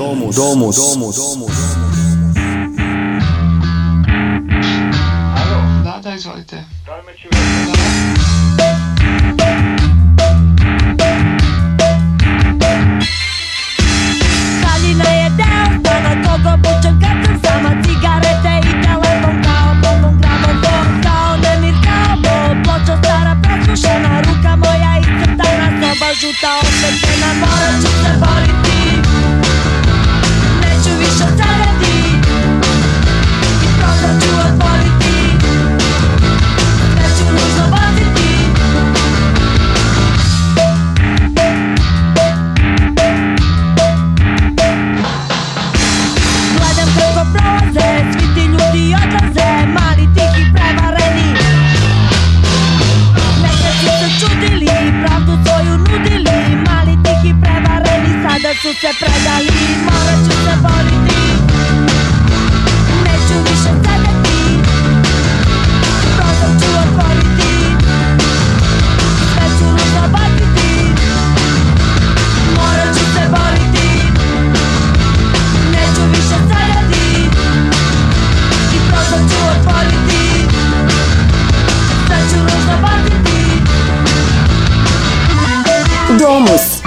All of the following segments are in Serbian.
Domus. Domus. Domus. Domus. Alo, izvolite.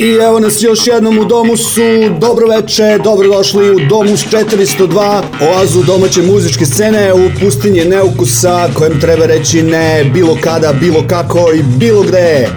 I evo nas još jednom u domu su, dobro veče, dobrodošli u domu 402, oazu domaće muzičke scene u pustinje neukusa kojem treba reći ne bilo kada, bilo kako i bilo gde.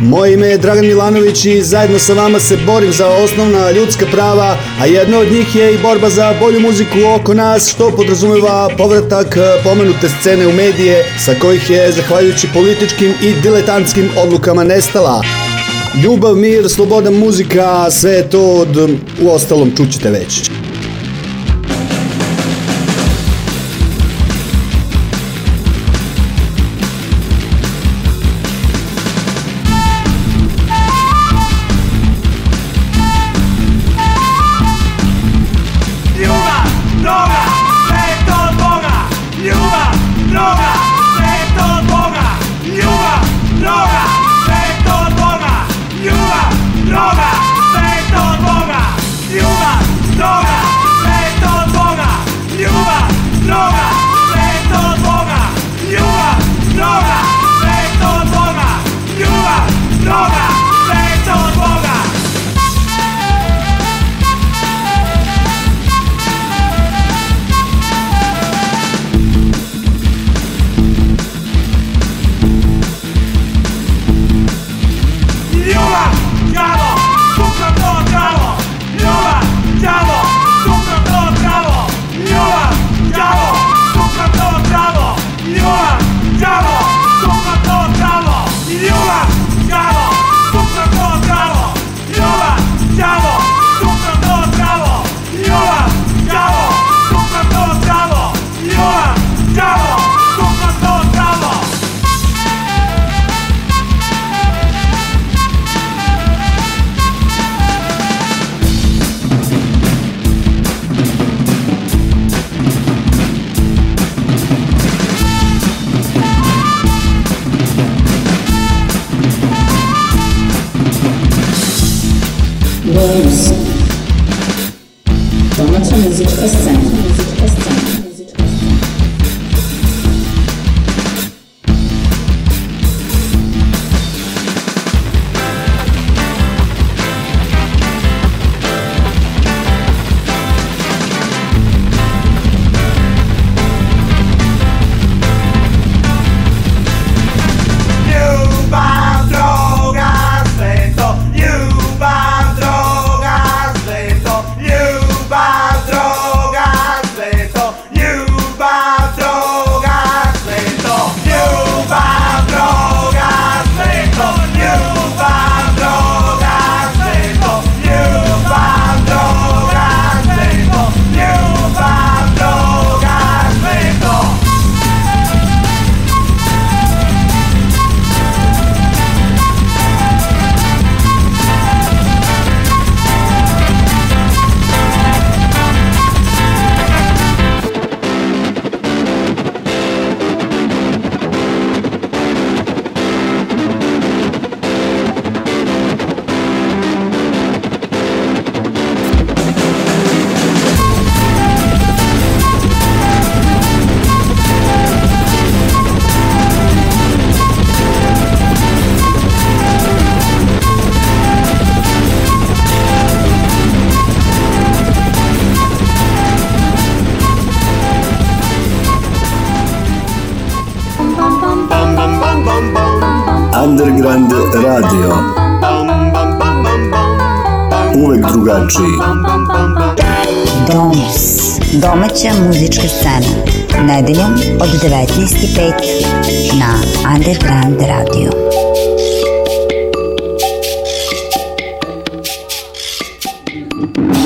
Moje ime je Dragan Milanović i zajedno sa vama se borim za osnovna ljudska prava, a jedno od njih je i borba za bolju muziku oko nas, što podrazumeva povratak e, pomenute scene u medije, sa kojih je, zahvaljujući političkim i diletantskim odlukama, nestala. Ljubav, mir, sloboda, muzika, sve je to od... u ostalom čućete već. Underground Radio. Uvek drugačiji. Domus. Domaća muzička scena. Nedeljom od 19.05 na Underground Radio. thank you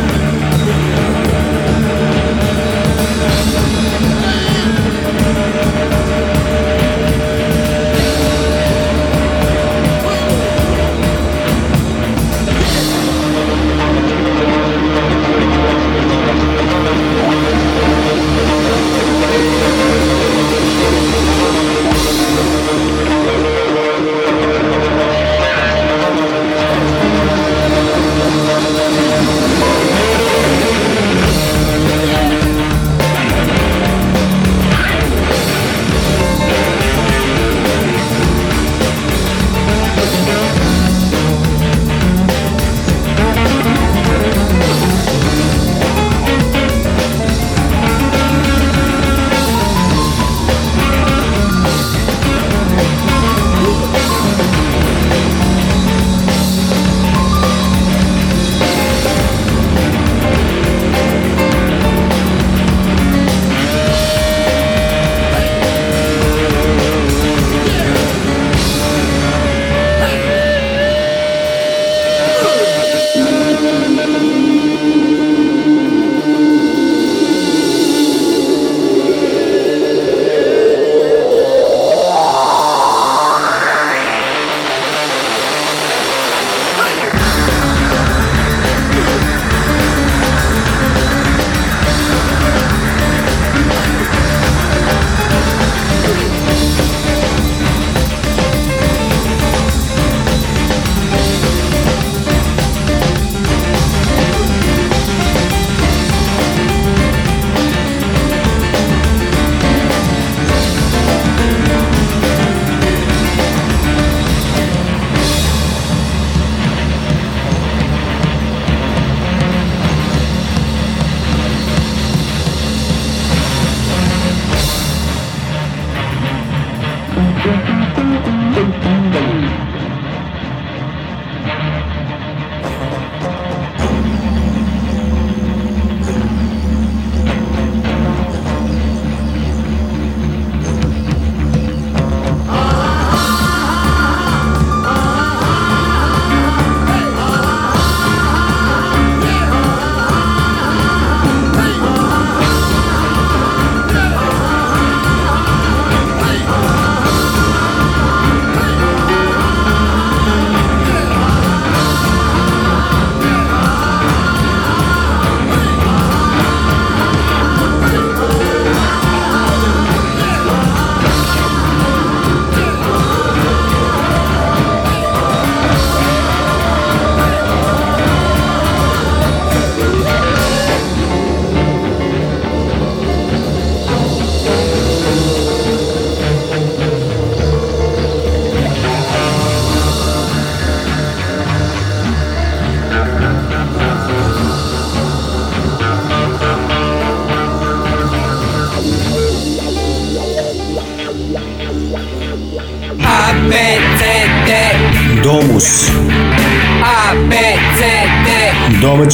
Thank you.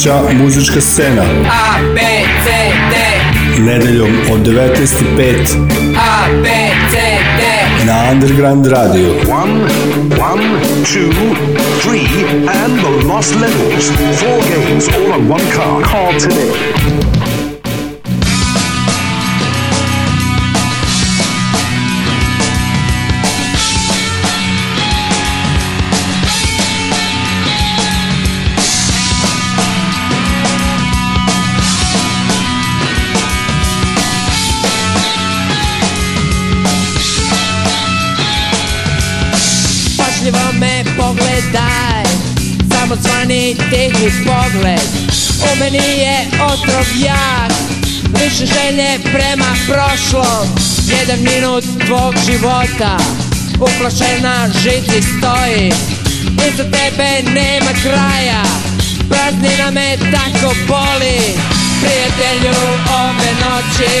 domaća muzička scena. A, B, C, D. Nedeljom od 19.05. A, B, C, D. Na Underground Radio. One, one, two, three, and the lost levels. Four games all on one card. Call today. U meni je otrov jak Više želje prema prošlom Jedan minut tvog života uplašena žiti stoji za tebe nema kraja Praznina me tako boli Prijatelju ove noći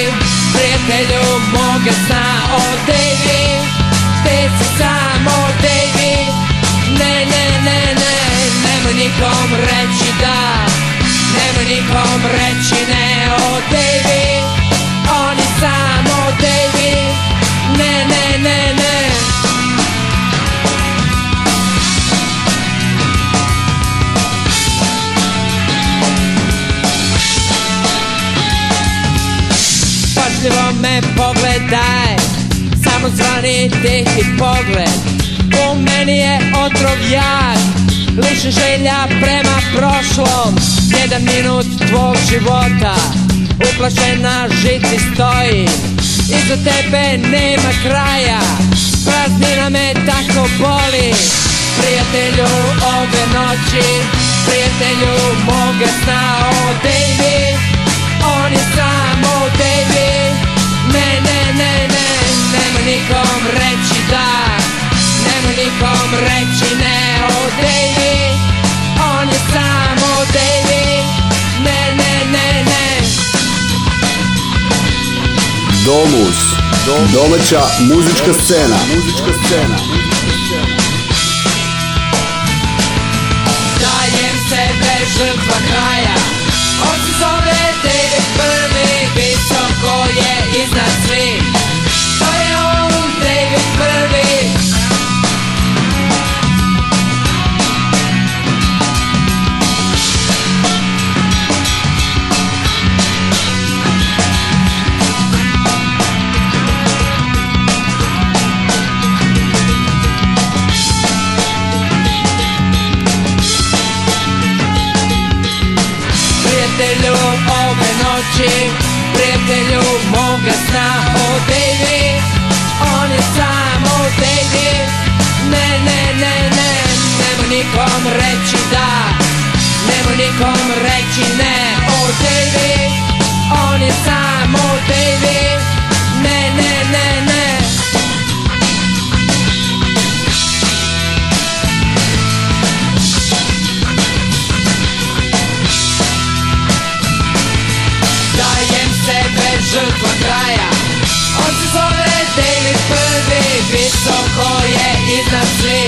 Prijatelju moga sna O oh, ti si sam, odej ne, ne, ne, ne Nemoj nikom reći da Nemoj nikom reći ne O tebi, Oni on O ne, ne, ne, ne Pažljivo me pogledaj Samo zvani tihi pogled po meni je otrov jak liše želja prema prošlom Jedan minut tvog života Uplašen na žici stoji Iza tebe nema kraja Praznina me tako boli Prijatelju ove noći Prijatelju moga sna O tebi On je samo o tebi Ne, ne, ne, ne Nema nikom reći da njemu nikom reći ne O Davy, on je samo Davy Ne, ne, ne, ne Domus, domaća muzička scena Muzička scena Dajem sebe žrtva kraja On se zove David prvi Visoko je iznad svih Inače, prijatelju moga sna odejdi On je sam odejdi Ne, ne, ne, ne Nemoj nikom reći da Nemoj nikom reći ne Odejdi On je sam odejdi Ne, ne, ne, ne visoko je iznad svi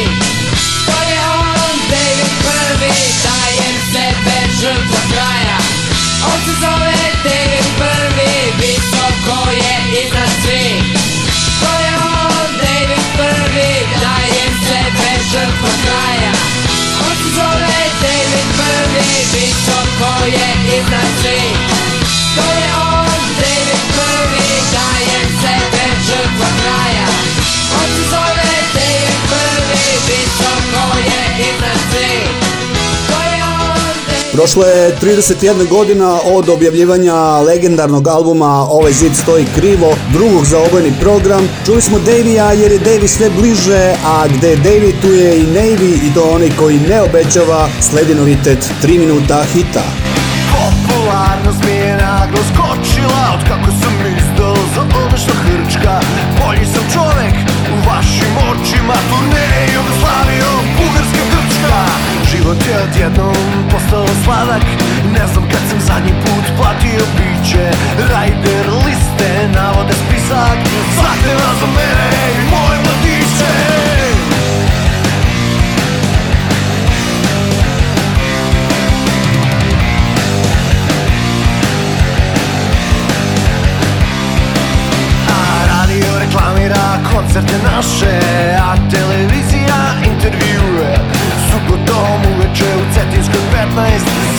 To je on, David prvi, dajem sebe žrtvo kraja On se zove David prvi, visoko je iznad svi To je on, David prvi, dajem sebe žrtvo kraja On se zove David prvi, visoko je iznad svi Prošlo je 31 godina od objavljivanja legendarnog albuma Ovaj zid stoji krivo, drugog za obojni program. Čuli smo Davija jer je Davy sve bliže, a gde je Davy tu je i Navy i to onaj koji ne obećava sledi novitet 3 minuta hita. Popularnost mi je naglo skočila Od kako sam izdao za ono što hrčka Bolji sam čovek u vašim očima tu Jugoslavijom, Bugarska, Grčka Život je odjednom postao sladak Ne znam kad sam zadnji put platio piće Rajder liste navode spisak Zahtjeva za mene i moje mladiće A radio reklamira koncerte naše A televizija intervjuje nego dom uveče u Cetinskoj 15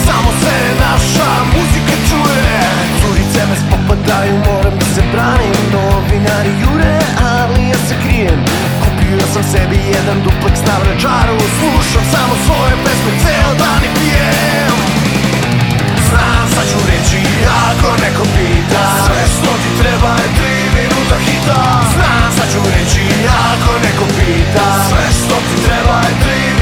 Samo se naša muzika čuje Curice me spopadaju, moram da se branim Novinari jure, ali ja se krijem Kupio sam sebi jedan dupleks na čaru Slušam samo svoje pesme, ceo dan i pijem Znam, sad ću reći, ako neko pita Sve što ti treba je tri minuta hita Znam, sad ću reći, ako neko pita Sve što ti treba je tri minuta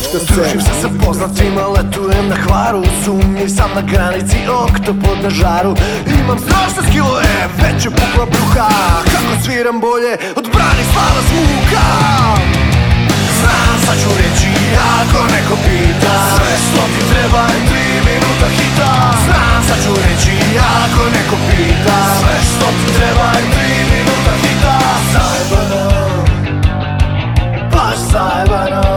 ista Družim se sa poznatima, letujem na hvaru Sumnji sam na granici, oktopod na žaru Imam strašne skillove, veće pukla bruha Kako sviram bolje od slava zvuka Znam, sad ću reći, ako neko pita Sve što ti treba je tri minuta hita Znam, sad ću reći, ako neko pita Sve što ti treba je tri minuta hita Zajebano Baš zajebano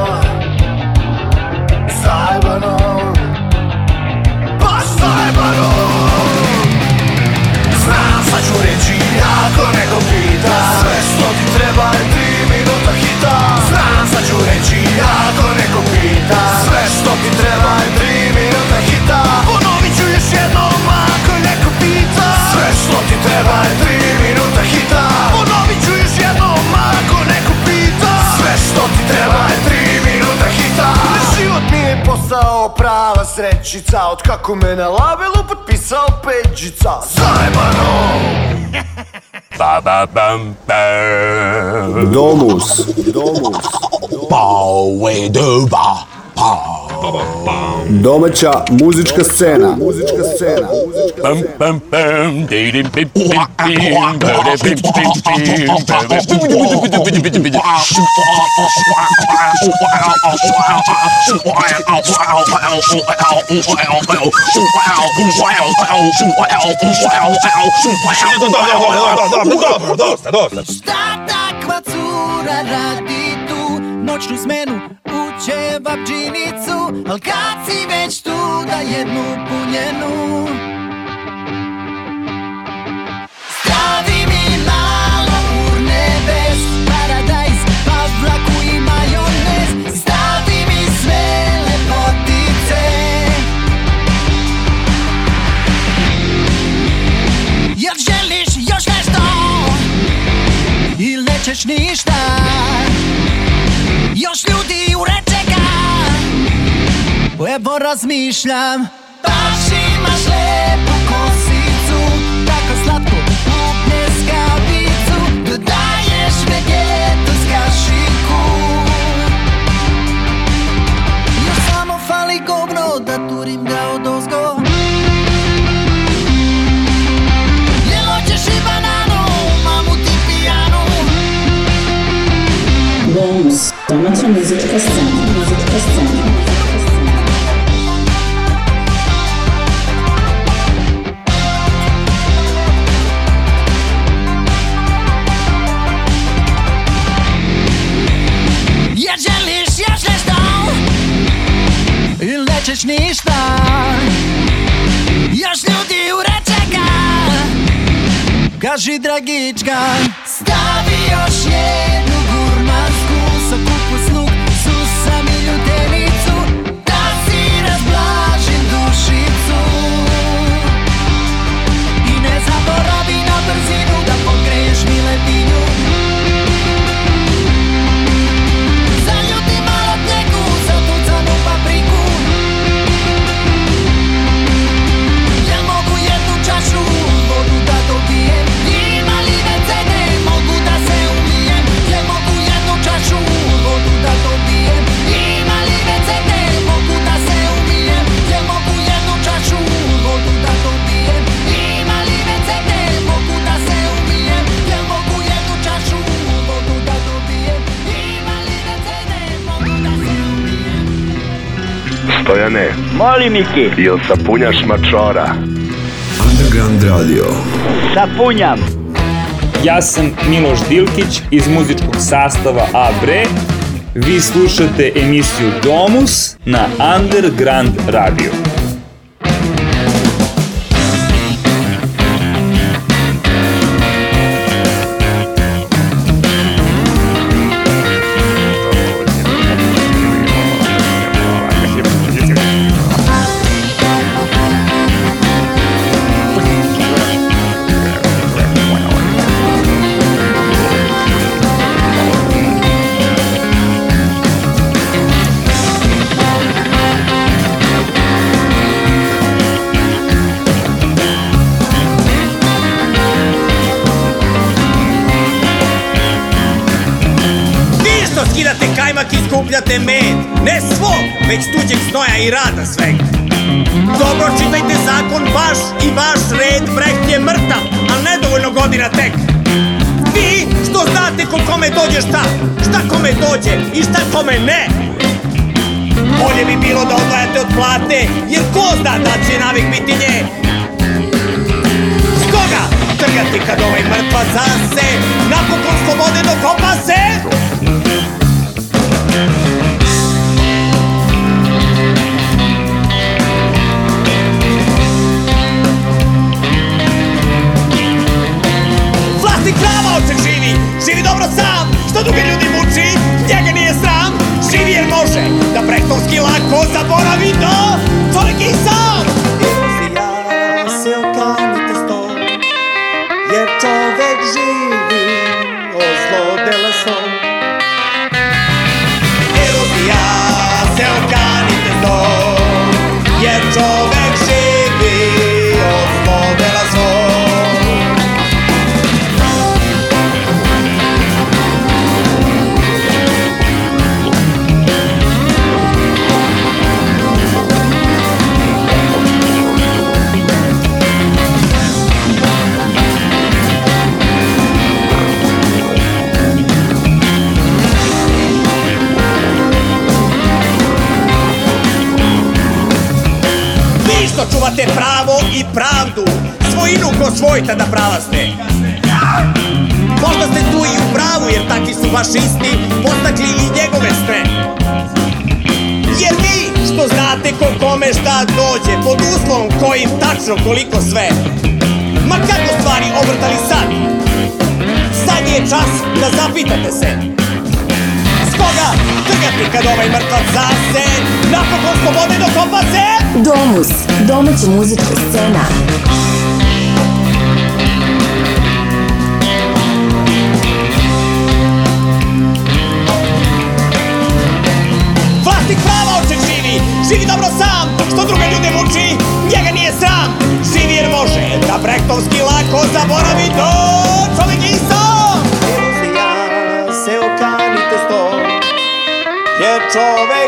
ako neko pita Sve što ti treba je tri minuta hita Znam sad ću reći ako neko pita Sve što ti treba je tri minuta hita Ponovit ću još jednom ako neko pita Sve što ti treba je tri minuta hita Ponovit ću još jednom ako neko pita Sve što ti treba je tri minuta hita Život mi je postao prava srećica Od kako me na labelu potpisao peđica Zajmano! Ba, ba, bam, bam. Domus. Domus. Domus. Pau e duba. Pau. Domaća muzička scena. Muzička scena. Pam pam pam. Šta takva cura radi noćnu smenu Učeva ćevap Al kad već tu da jednu punjenu Stavi mi malo ur nebes Paradajz, pa i majonez Stavi mi sve lepotice Jel želiš još nešto? Ili nećeš ništa? Još ljudi ureče ga Evo razmišljam Baš imaš lepu kosicu Tako slatko upne skavicu Dodaješ vegetu s kašiku Još samo fali govno Da turim ga od ozgo Jeloćeš i bananu Mamu ti pijanu Bonus. To nasza muzyczka sceny, muzyczka sceny. лечиш ништа Još ljudi urečeka Kaži dragicka Stavi još jednu gurmansku I od sapunjaš mačora? Underground Radio. Sapunjam. Ja sam Miloš Dilkić iz muzičkog sastava Abre. Vi slušate emisiju Domus na Underground Radio. iz tuđeg znoja i rada sveg Dobro čitajte zakon vaš i vaš red breht je mrtav, al nedovoljno godina tek Vi što znate ko kome dođe šta Šta kome dođe i šta kome ne Bolje bi bilo da odvajate od plate Jer ko zna da će navik biti nje Stoga, trgati kad ovaj mrtva zase Napokon slobode dok opase svojta da ste! Možda ste tu i u pravu jer takvi su fašisti postakli i njegove sve. Jer vi što znate ko kome šta dođe pod uslovom kojim tačno koliko sve. Ma kako stvari obrtali sad? Sad je čas da zapitate se koga trgati kad ovaj mrtvac zase Napokon slobode dokopa se Domus, domaća muzička scena Ти prava oče живи Živi dobro sam, dok što druge ljude muči Njega nije sram, živi jer može Da brektovski lako zaboravi to Čovjek je sam Erozija se okanite sto Jer čovjek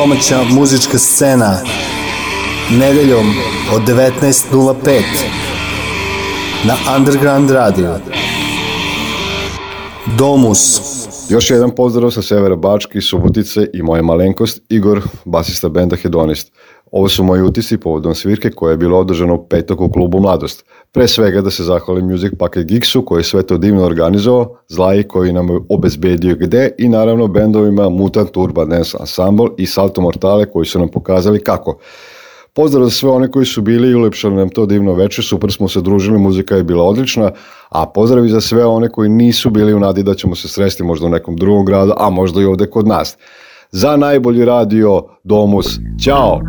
domaća muzička scena nedeljom od 19.05 na Underground Radio. Domus. Još jedan pozdrav sa severa Bački, Subotice i moje malenkost Igor, basista benda Hedonist. Ovo su moji utisci povodom svirke koja je bila održana u petak u klubu Mladost. Pre svega da se zahvalim Music Packet Geeksu koji je sve to divno organizovao, Zlaji koji nam je obezbedio gde i naravno bendovima Mutant Urban Dance Ensemble i Salto Mortale koji su nam pokazali kako. Pozdrav za sve one koji su bili i ulepšali nam to divno večer, super smo se družili, muzika je bila odlična, a pozdrav i za sve one koji nisu bili u nadi da ćemo se sresti možda u nekom drugom gradu, a možda i ovde kod nas za najbolji radio Domus. Ćao!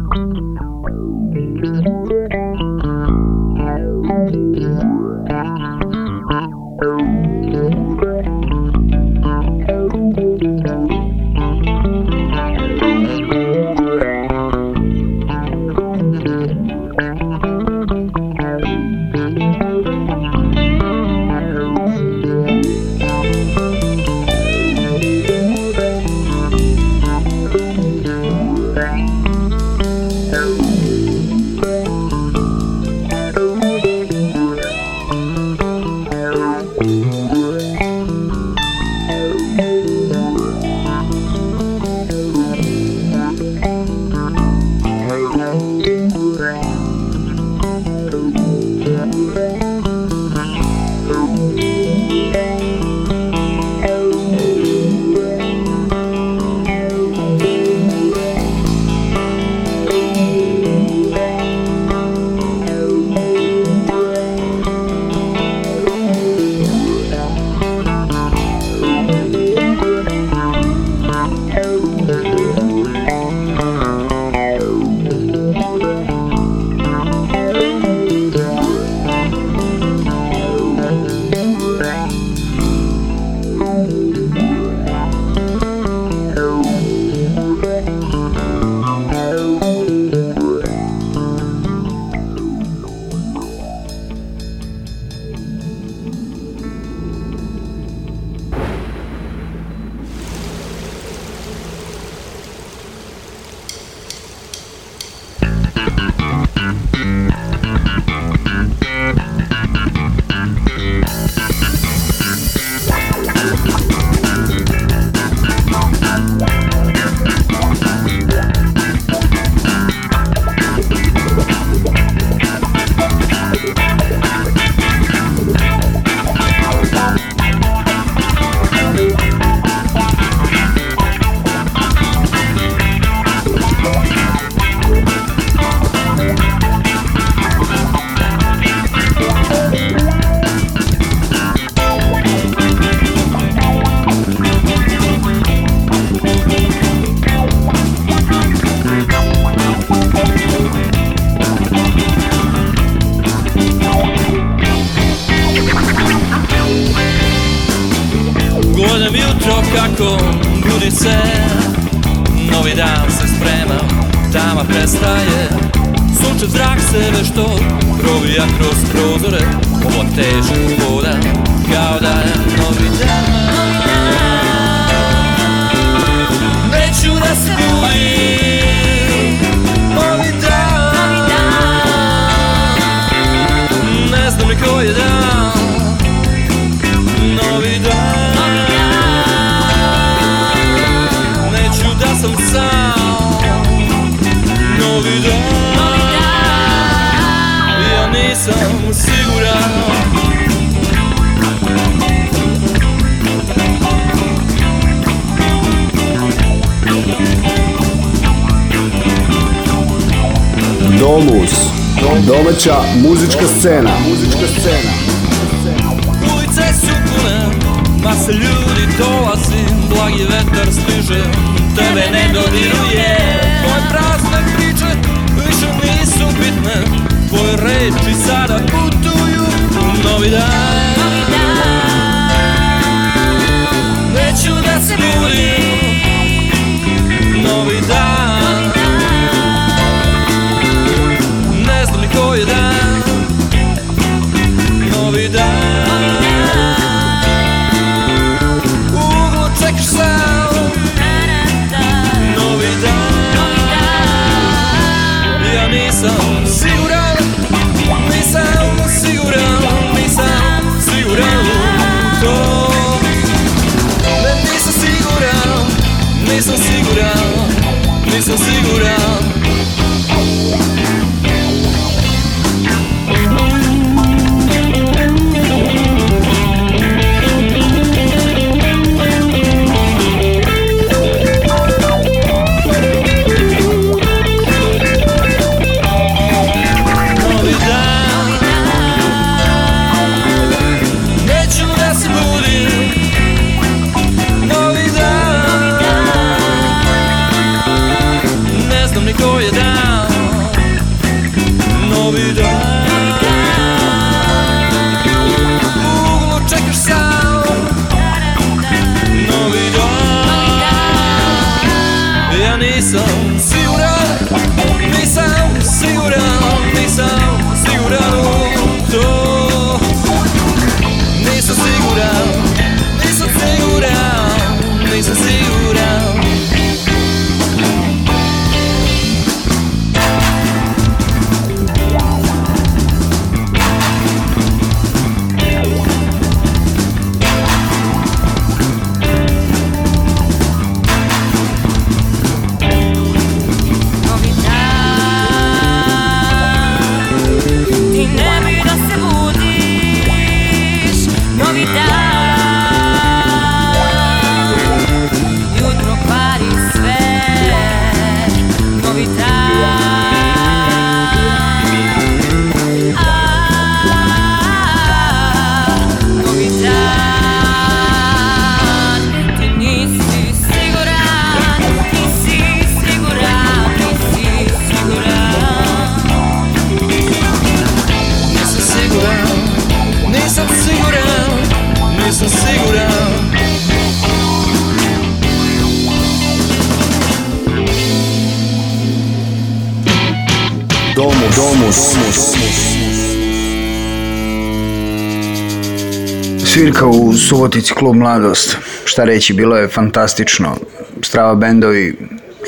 klub Mladost. Šta reći, bilo je fantastično. Strava bendovi,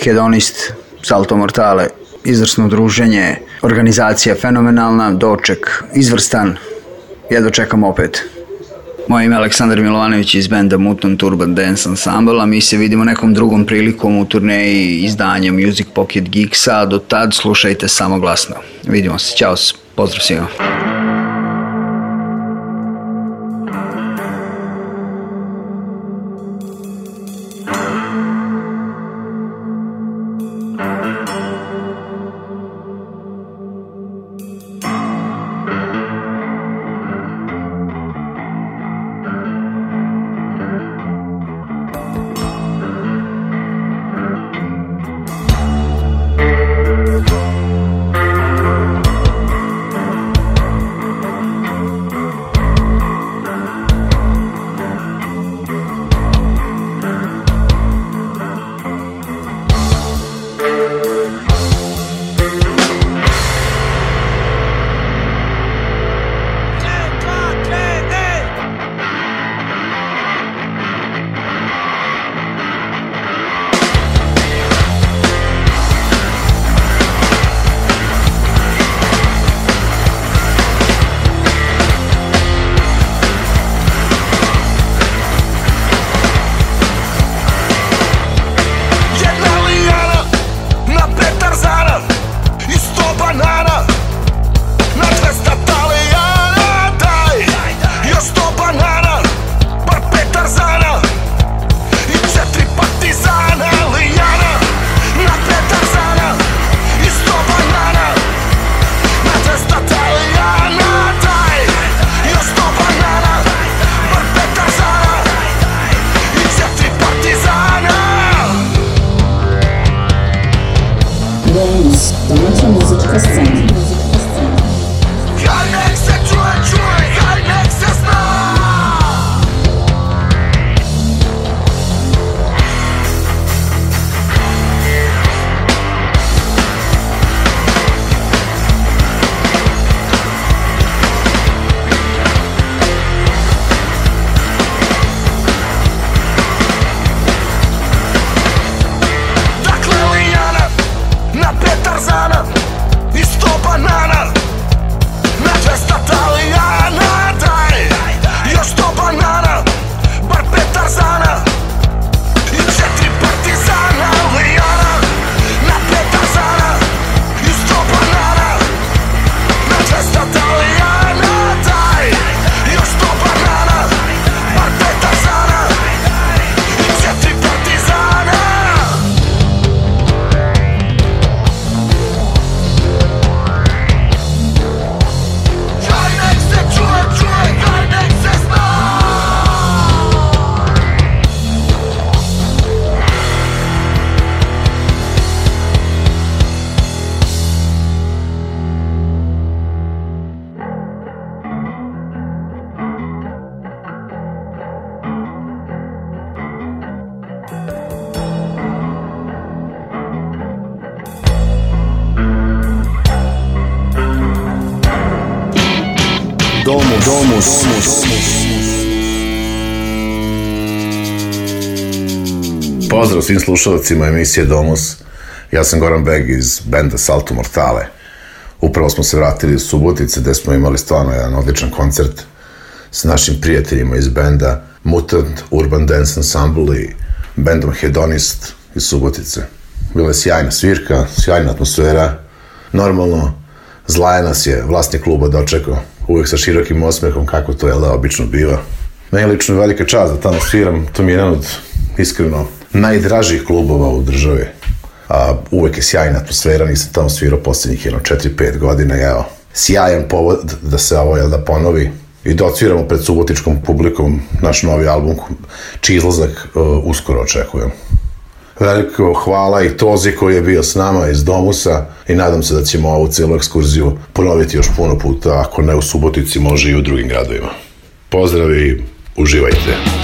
hedonist, salto mortale, izvrsno druženje, organizacija fenomenalna, doček izvrstan. jedva čekam opet. Moje ime je Aleksandar Milovanović iz benda Mutant Turban Dance Ensemble, a mi se vidimo nekom drugom prilikom u turneji izdanja Music Pocket Geeksa. Do tad slušajte samo glasno. Vidimo se, čao, pozdrav svima. svim slušalcima emisije Domus. Ja sam Goran Beg iz benda Salto Mortale. Upravo smo se vratili iz Subotice gde smo imali stvarno jedan odličan koncert s našim prijateljima iz benda Mutant Urban Dance Ensemble i bendom Hedonist iz Subotice. Bila je sjajna svirka, sjajna atmosfera. Normalno, zlaje nas je vlasnik kluba dočekao, uvijek sa širokim osmehom kako to je da obično biva. Meni lično velika čast da tamo sviram, to mi je jedan od iskreno najdražih klubova u državi. A, uvek je sjajna atmosfera, nisam tamo svirao posljednjih jedno 4-5 godina, evo. Sjajan povod da se ovo jel da ponovi i da odsviramo pred subotičkom publikom naš novi album čiji izlazak e, uskoro očekujem. Veliko hvala i Tozi koji je bio s nama iz Domusa i nadam se da ćemo ovu cijelu ekskurziju ponoviti još puno puta, ako ne u Subotici, može i u drugim gradovima. Pozdrav i uživajte!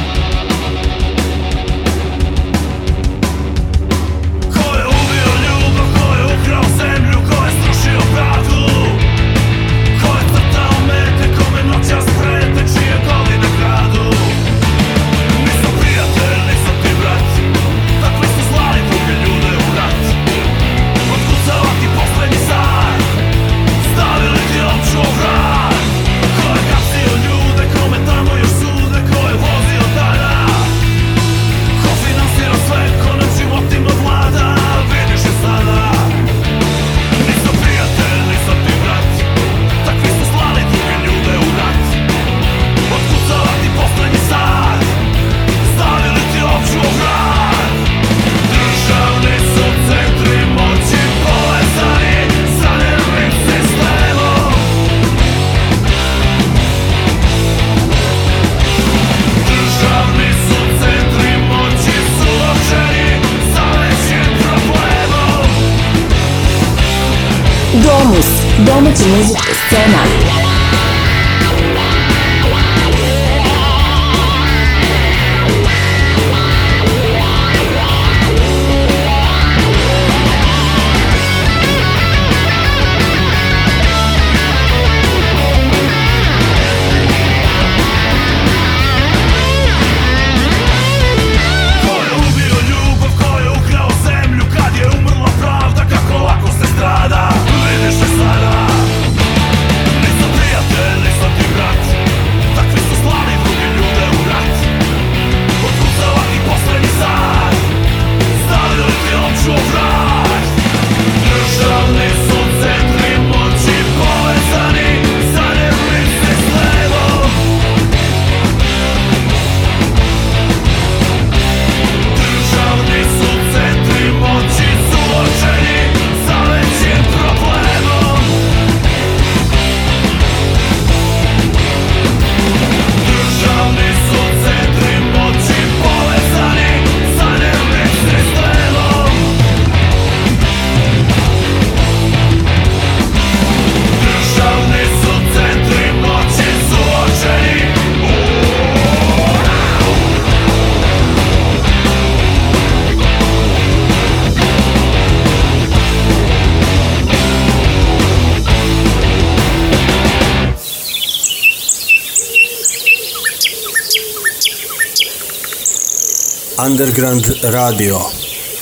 Underground radio.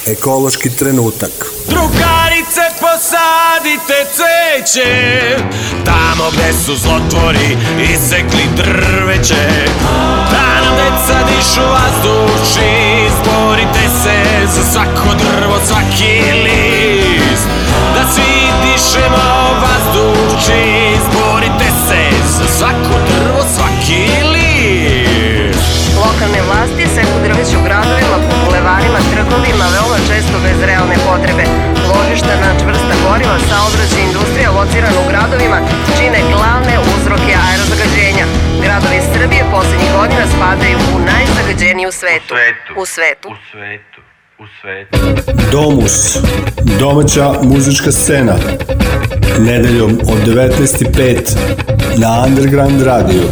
Ekološki trenutak. Drugarice posadite cveće Tamo gde su zlotvori isekli drveće Da nam deca dišu vazduši Izborite se za svako drvo, svaki list Da svi dišemo vazduši Izborite lokalne vlasti se u u gradovima, po bulevarima, trgovima veoma često bez realne potrebe. Ložišta na čvrsta goriva, saobraćaj industrija locirana u gradovima čine glavne uzroke aerozagađenja. Gradovi Srbije posljednjih godina spadaju u najzagađeniji u svetu. U svetu. U svetu. U svetu. Domus. Domaća muzička scena. Nedeljom od 19.05 na Underground Radio.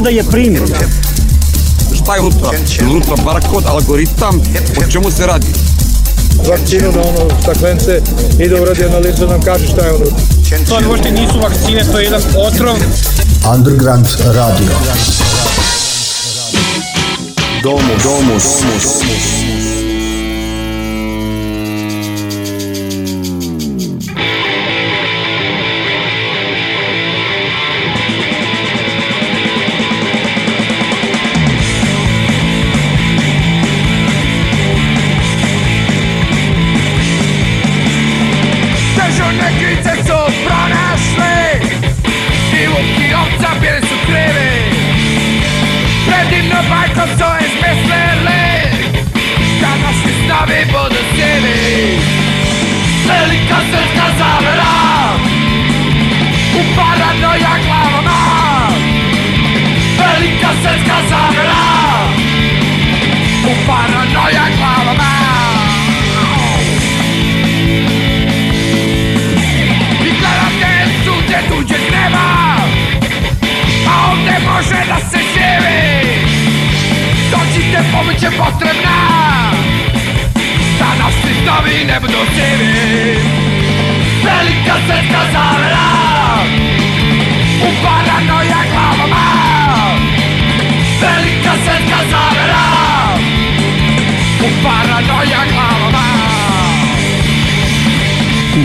da je primim. Šta je Lutra? Lutra barkod, algoritam, o čemu se radi? Vakcinu na ono staklence, ide uradi analizu, nam kaže šta je ono. To možda nisu vakcine, to je jedan otrov. Underground Radio. Domus, domus, domus. domus. paranoia clavada I kada te suđe tuđe nema A ovdje može da se živi Doći te pomoć je potrebna Da nas svi stavi ne budu sivi Velika svetska zavera paranoja glava!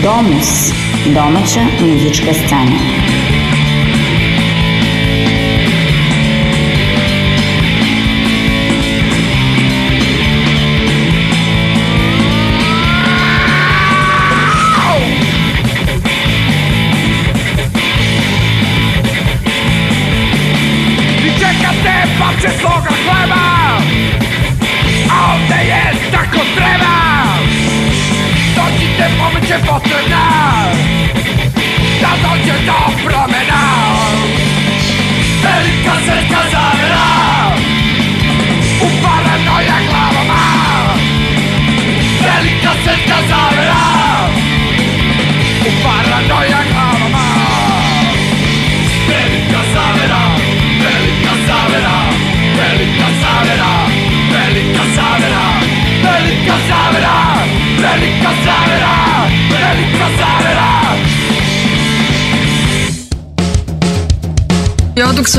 Domus, domaća muzička scena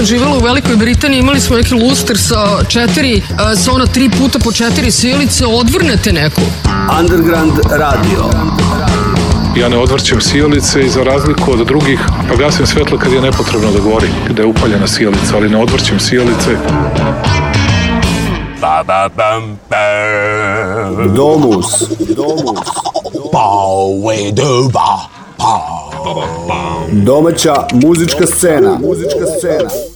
sam živjela u Velikoj Britaniji, imali smo neki luster sa četiri, e, sa ona tri puta po četiri silice, odvrnete neku. Underground Radio. Ja ne odvrćem sijalice i za razliku od drugih, pa gasim svetlo kad je nepotrebno da gori, da je upaljena sijalica, ali ne odvrćem sijalice. Ba, ba, bam, Domus. Domus. Pa. Domaća muzička scena. Muzička scena.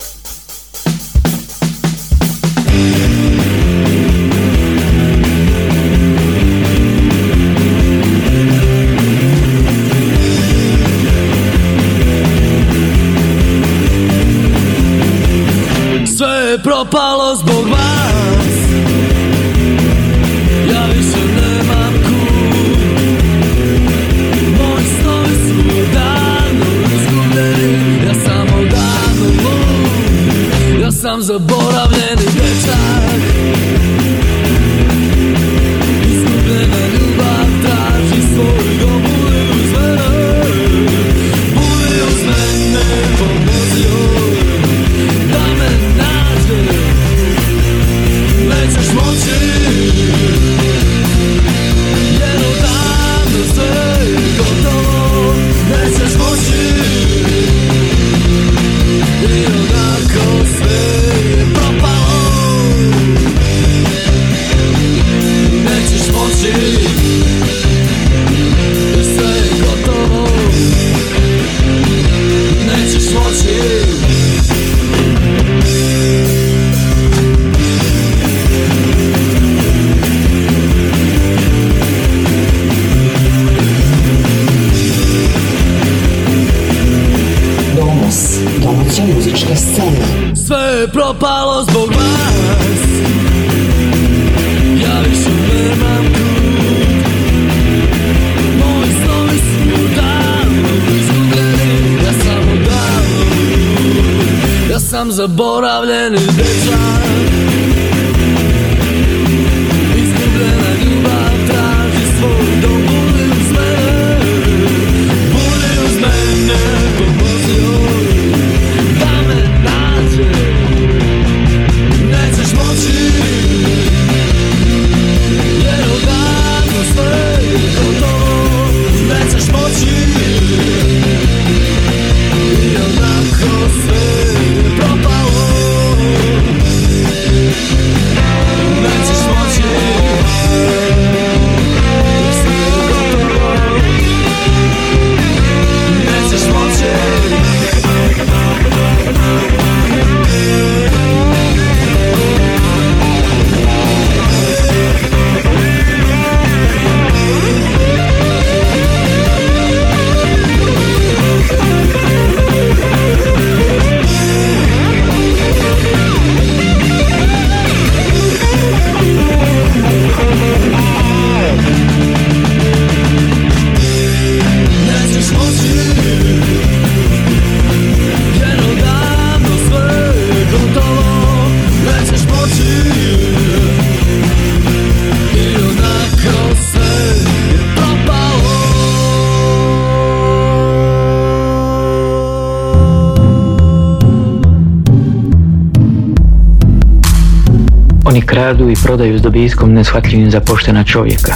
radu i prodaju s dobijskom neshvatljivim za poštena čovjeka.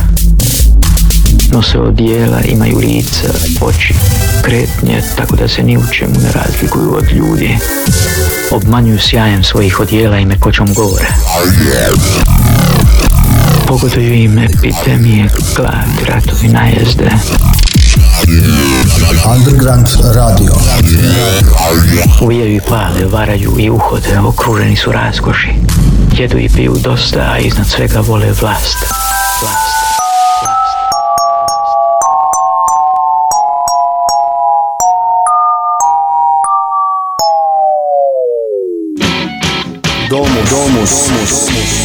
Nose odijela, imaju lica, oči, kretnje, tako da se ni u čemu ne razlikuju od ljudi. Obmanjuju sjajem svojih odijela i mekoćom govore. Pogoduju im epidemije, glad, ratovi, najezde. Underground radio. Uvijaju i pale, varaju i uhode, okruženi su raskoši. Jedu i piju dosta, a iznad svega vole vlast. Vlast. Domus, domus, domus.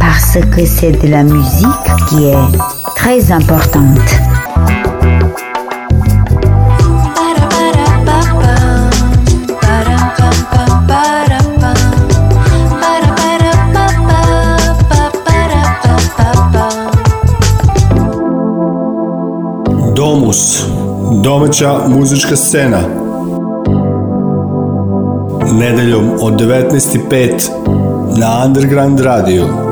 parce que c'est de la musique qui est très importante. Domus, domaća muzička scena. Nedeljom od 19.05 na Underground Radio.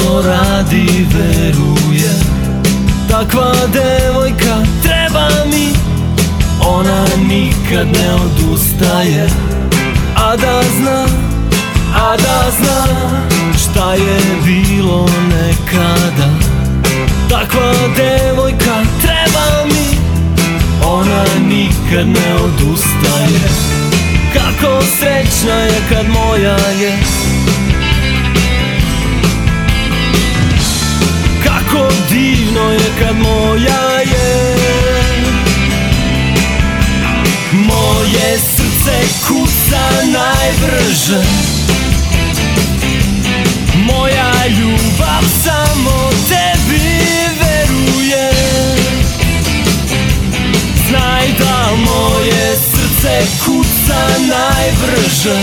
što radi veruje Takva Moja ljubav samo tebi veruje Znaj da moje srce kuca najbrže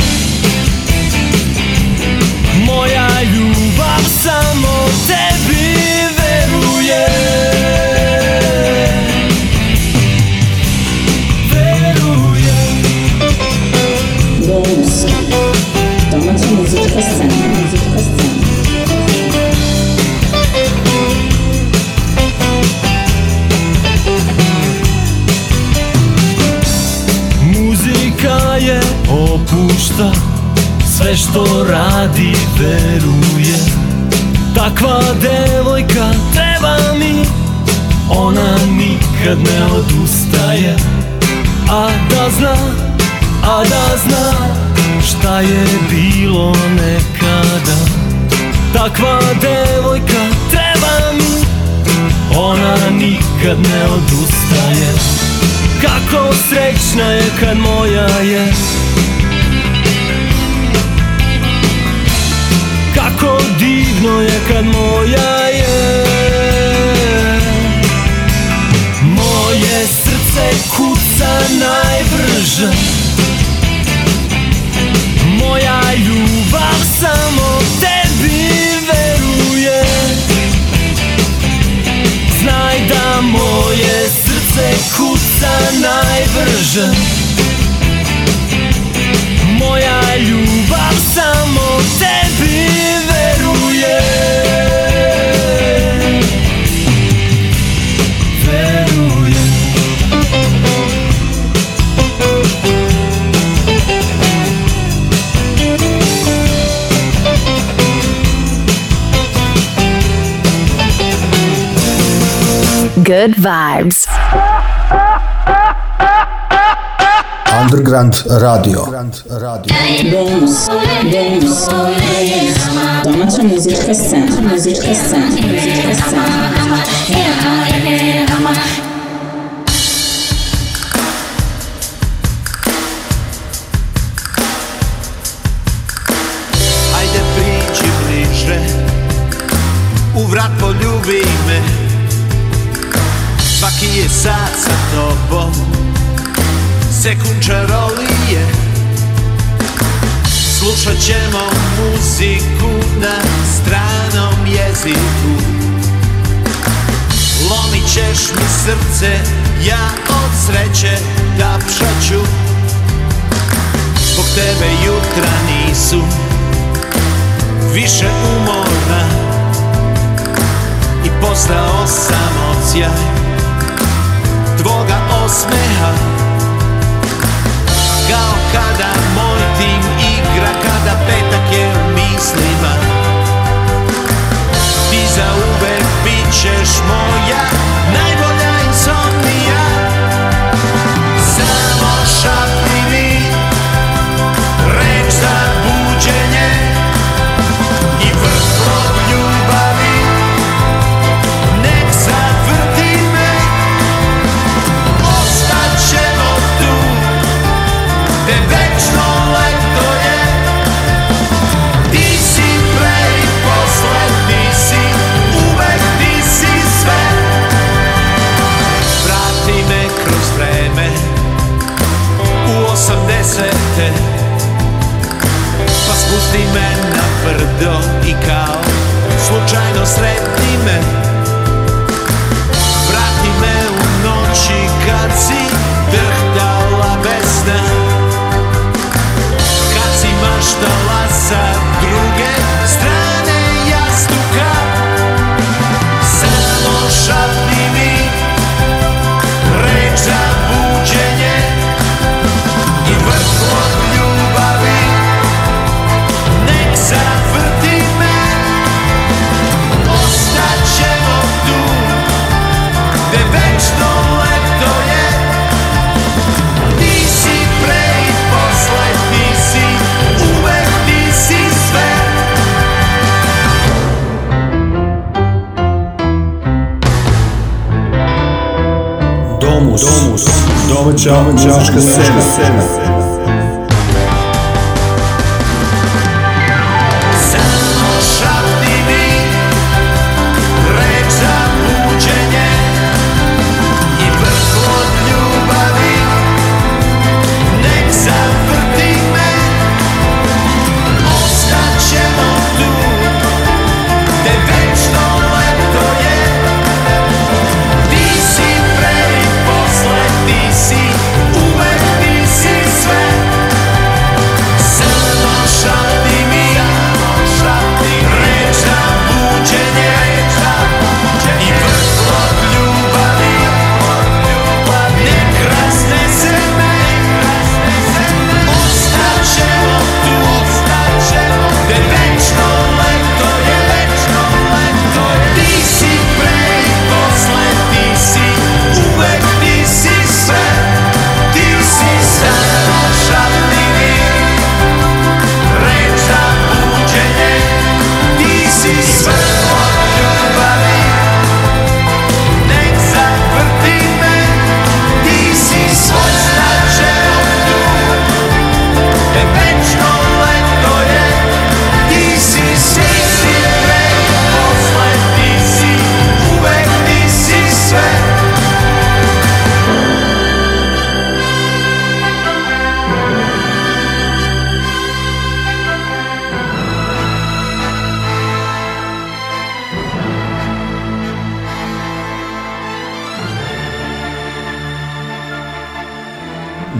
sve što radi veruje Takva devojka treba mi Ona nikad ne odustaje A da zna, a da zna Šta je bilo nekada Takva devojka treba mi Ona nikad ne odustaje Kako srećna je kad moja je čudno je, kad moja je. Moje srce kuca najbrže, moja ljubav samo tebi veruje. Znaj, da moje srce kuca najbrže, moja ljubav samo tebi veruje. Good Vibes. Underground Radio. Radio. Vemos, vemos. Toma tua música santa, santa, santa. sad sa tobom Se Slušat ćemo muziku na stranom jeziku Lomit ćeš mi srce, ja od sreće tapšat ću Zbog tebe jutra nisu više umorna I postao sam ocijaj tvoga osmeha Kao kada moj tim igra Kada petak je u mislima Ti zauvek bit ćeš moja najbolja pusti me na brdo i kao Slučajno sretni me Vrati me u noći kad si drhtala bez sna Kad si maštala sad çalmış kız seni.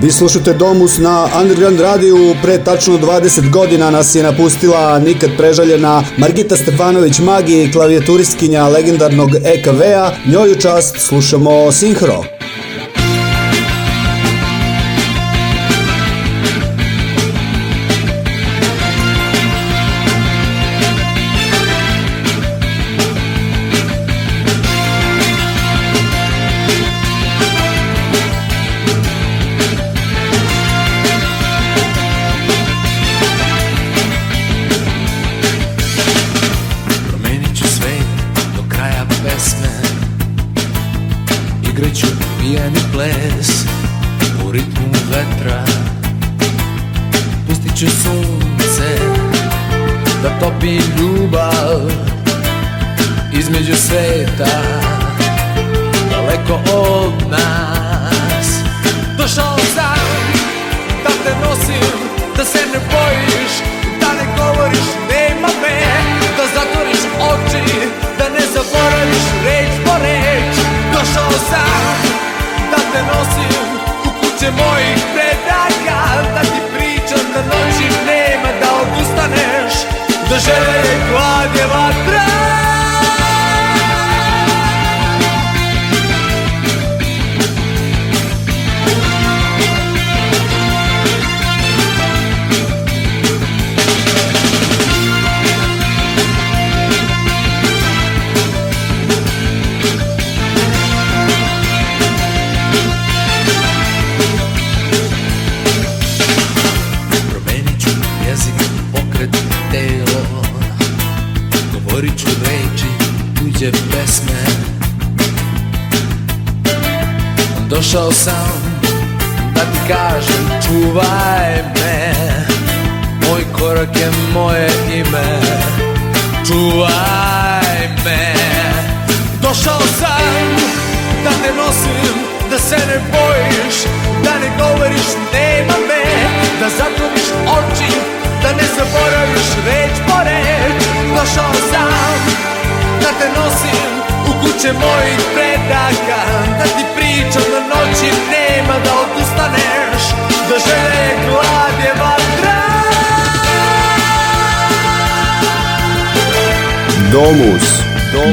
Vi slušate Domus na Underground radiju, pre tačno 20 godina nas je napustila nikad prežaljena Margita Stefanović Magi, klavijaturistkinja legendarnog EKV-a, njoj čast slušamo Synchro. Domus.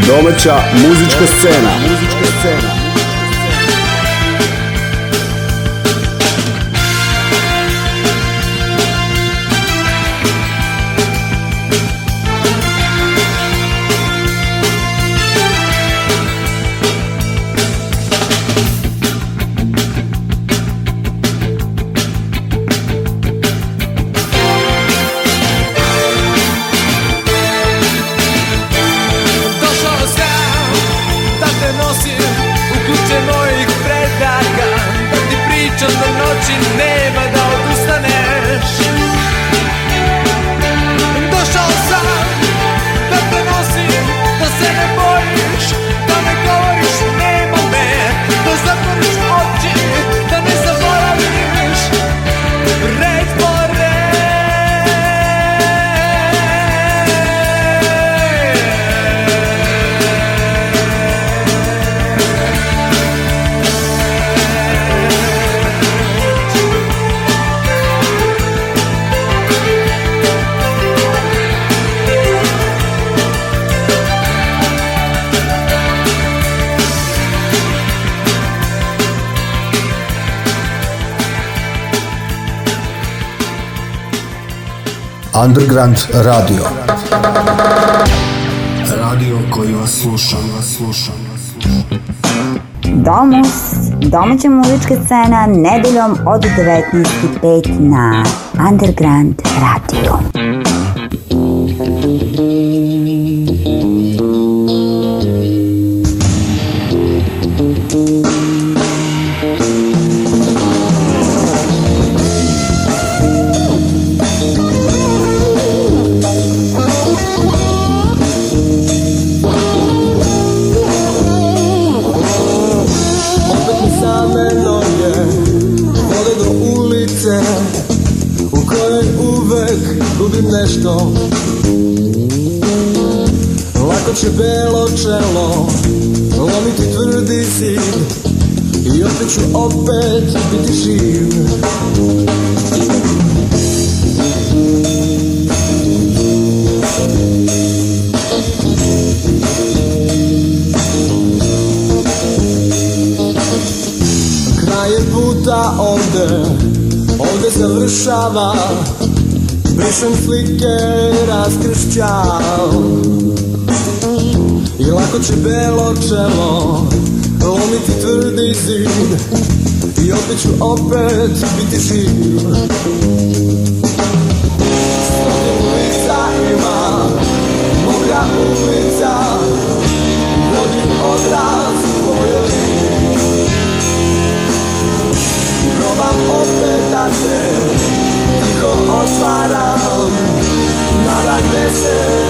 Domaća muzička scena. Muzička scena. Underground Radio. Radio koji vas sluša, vas sluša. Domus, domaća muzička scena, nedeljom od 19.05 na Underground Radio. završava Brišem slike raskršćal I lako će belo čelo Lomiti tvrdi zid I opet ću opet biti živ Stotinu lica ima Moja ulica se Tako otvaram Nada gde se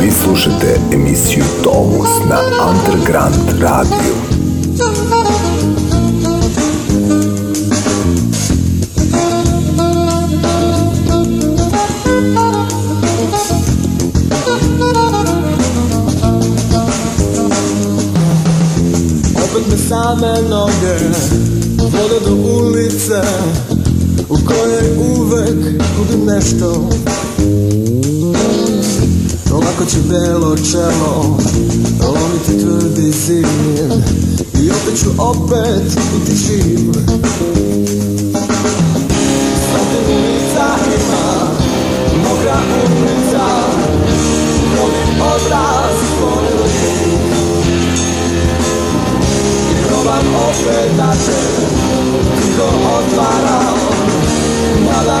Vi slušate emisiju Tomus na Underground Radio. same noge Vode do ulice U kojoj uvek gubim nešto Lako će belo čelo Lomiti tvrdi zim I opet ću opet biti živ Zatim ulica ima Mogra ulica Gubim obraz Molim Από ωφελάτε Λίγο όταν παράω Μια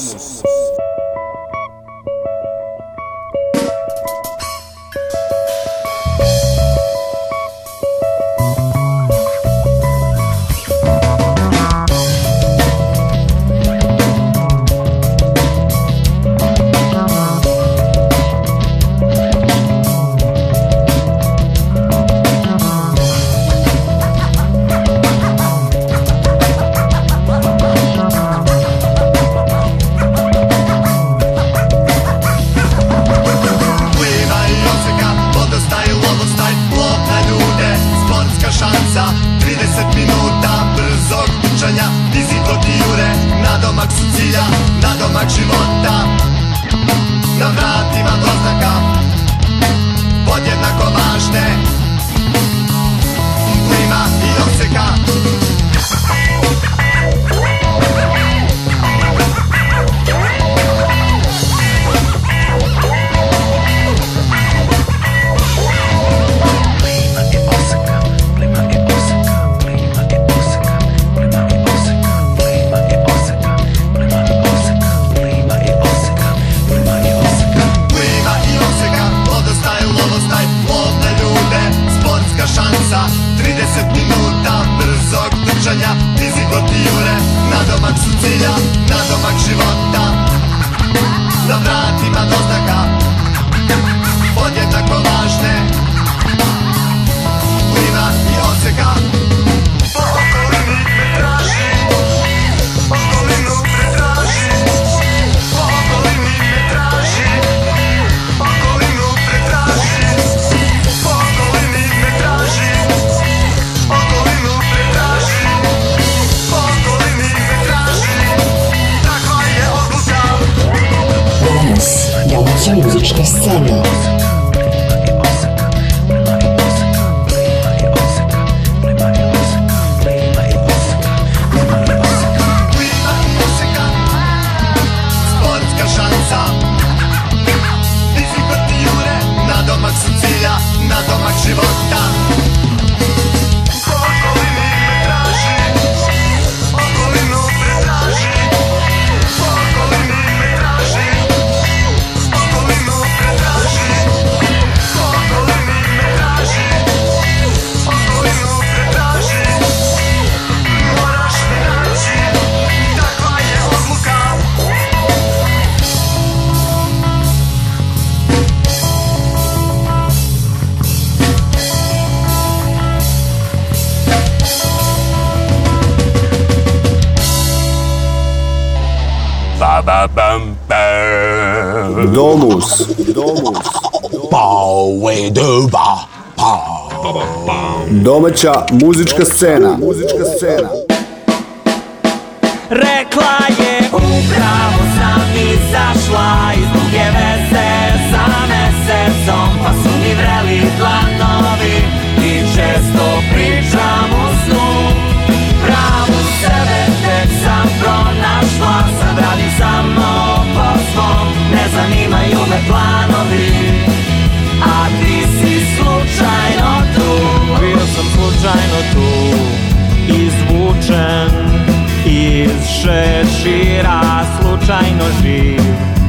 Domaća muzička scena. Muzička scena. Rekla je upravo sam izašla iz duge veze sa mesecom pa su mi vreli dlanovi i često Šira slučajno živ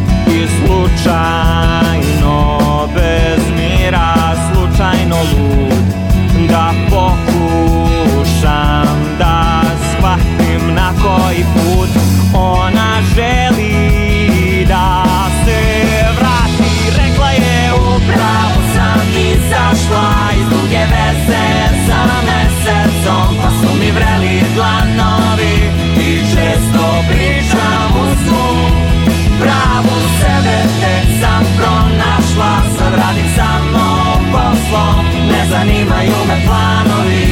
zanimaju me planovi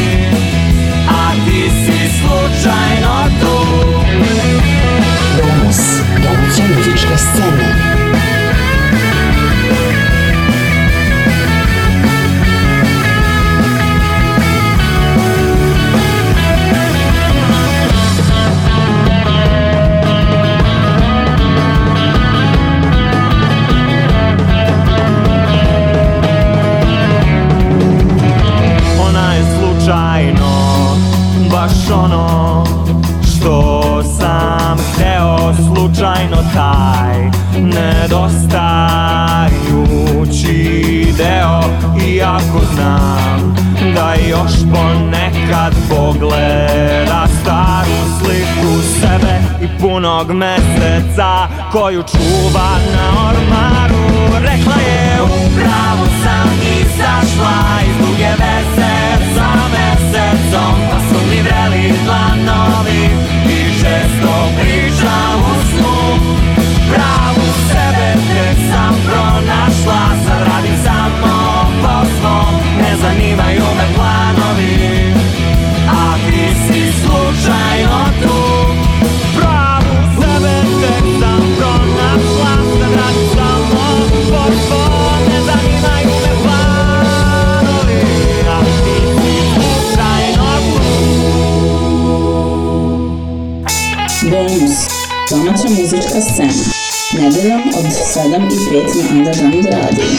A ti si slučajno tu Domus, domaća muzička scena ono što sam hteo slučajno taj nedostajući deo Iako znam da još ponekad pogleda staru sliku sebe i punog meseca koju čuva na ormaru Rekla je upravo sam izašla iz duge veze decom Pa su mi vreli dlanovi I često priča u snu Pravu sebe tek sam pronašla Sad radim samo po svom Ne zanimaju News. Za muzička scena. Nedeljom od 7 i 5 na Underground radiju.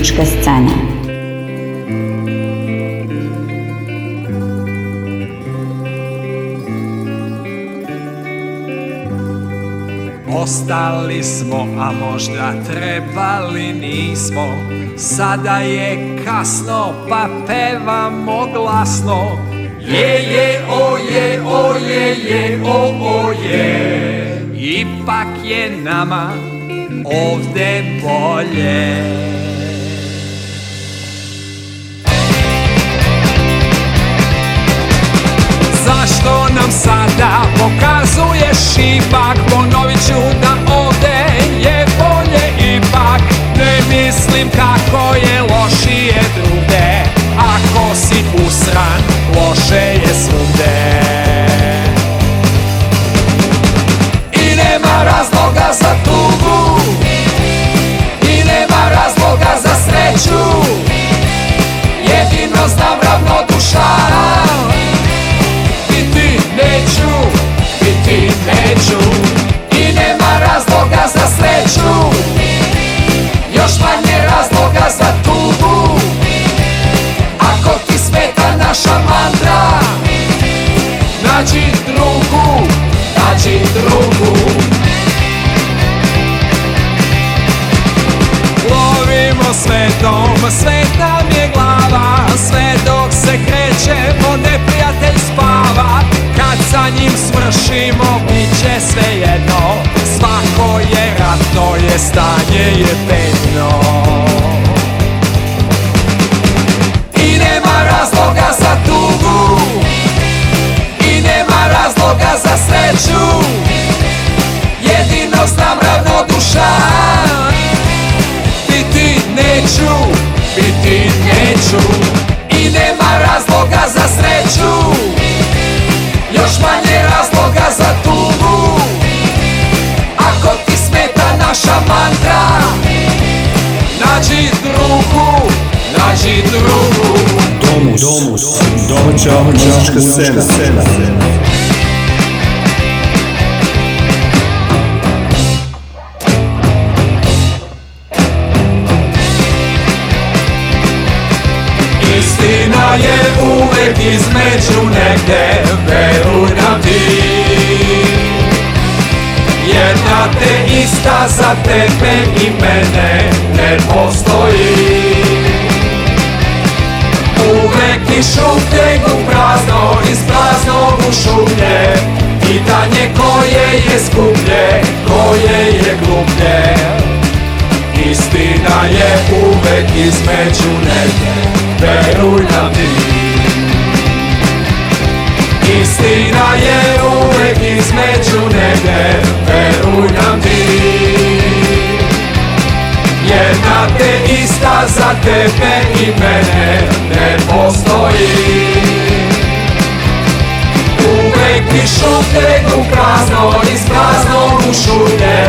politička scena. Ostali smo, a možda trebali nismo Sada je kasno, pa pevamo glasno Je, je, o, je, o, je, je, o, je Ipak je nama ovde bolje Kuljaška scena. scena. Istina je uvek između negde, veruj nam ti. Jedna te ista za tebe i mene ne postoji. iz šupljeg u prazno, iz praznog u šuplje Pitanje koje je skuplje, koje je gluplje Istina je uvek između neke, veruj na mi Istina je uvek između negdje, te ista za tebe i mene ne postoji Uvek ti šupljeg u prazno, iz sprazno u šulje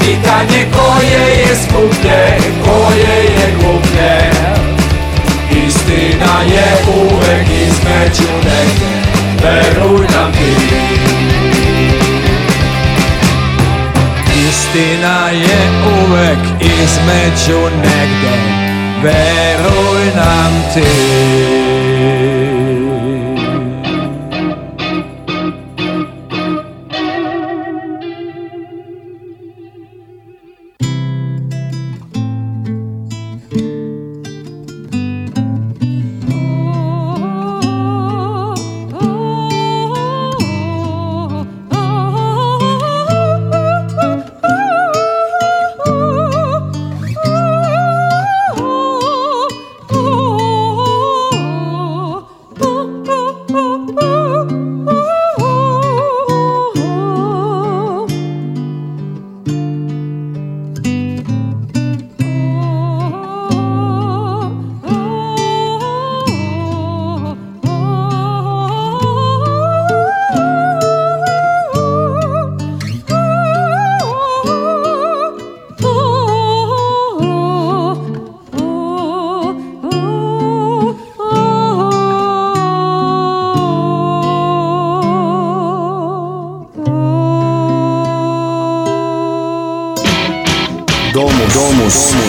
Pitanje koje je skuplje, koje je gluplje Istina je uvek između neke, veruj nam ti Istina je uvek između negde Veruj nam ti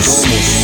Somos.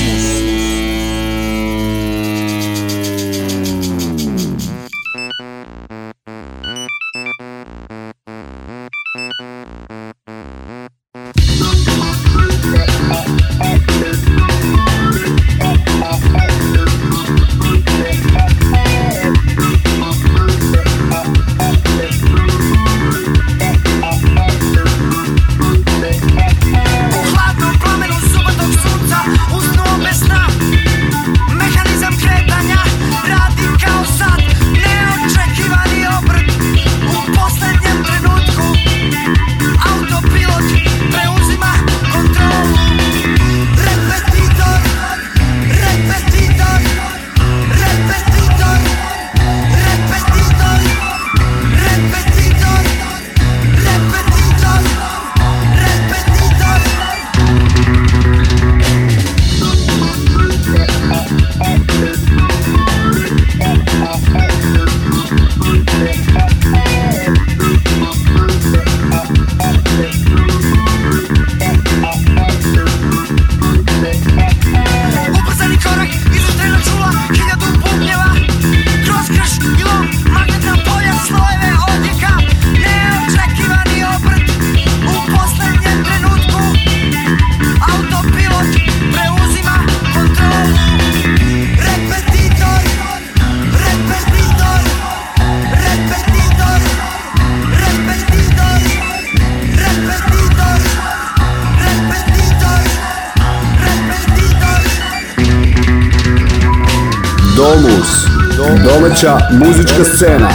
Música Cena.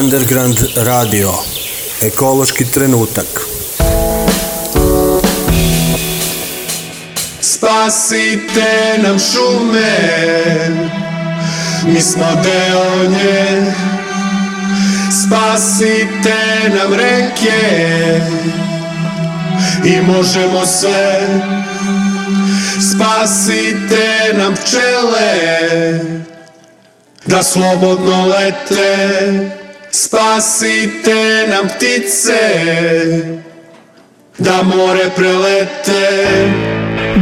Underground radio. Ekološki trenutak. Spasite nam šume, mi smo deo nje. Spasite nam reke i možemo sve. Spasite nam pčele da slobodno lete Spasite nam ptice Da more prelete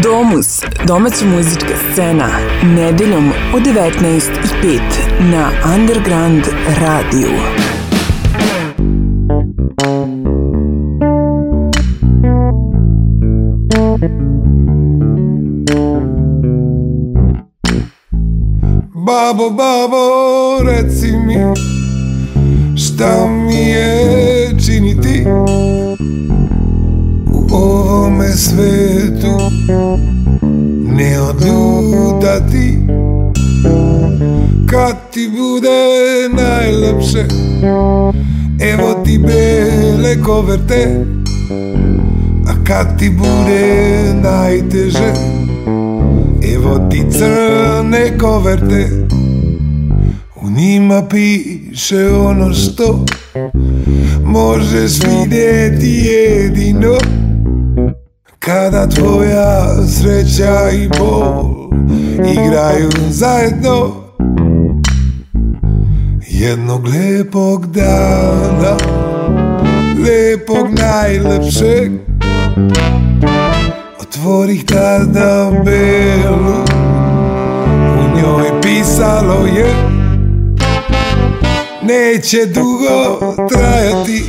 Domus, domaća muzička scena, nedeljom u 19.05 na Underground radio. Babo, babo, reci mi svetu ne odudati Kad ti bude najlepše Evo ti bele koverte A kad ti bude najteže Evo ti crne koverte U njima piše ono što Možeš vidjeti jedino kada tvoja sreća i bol Igraju zajedno Jednog lijepog dana lijepog, najlepšeg Otvorih tada belu U njoj pisalo je Neće dugo trajati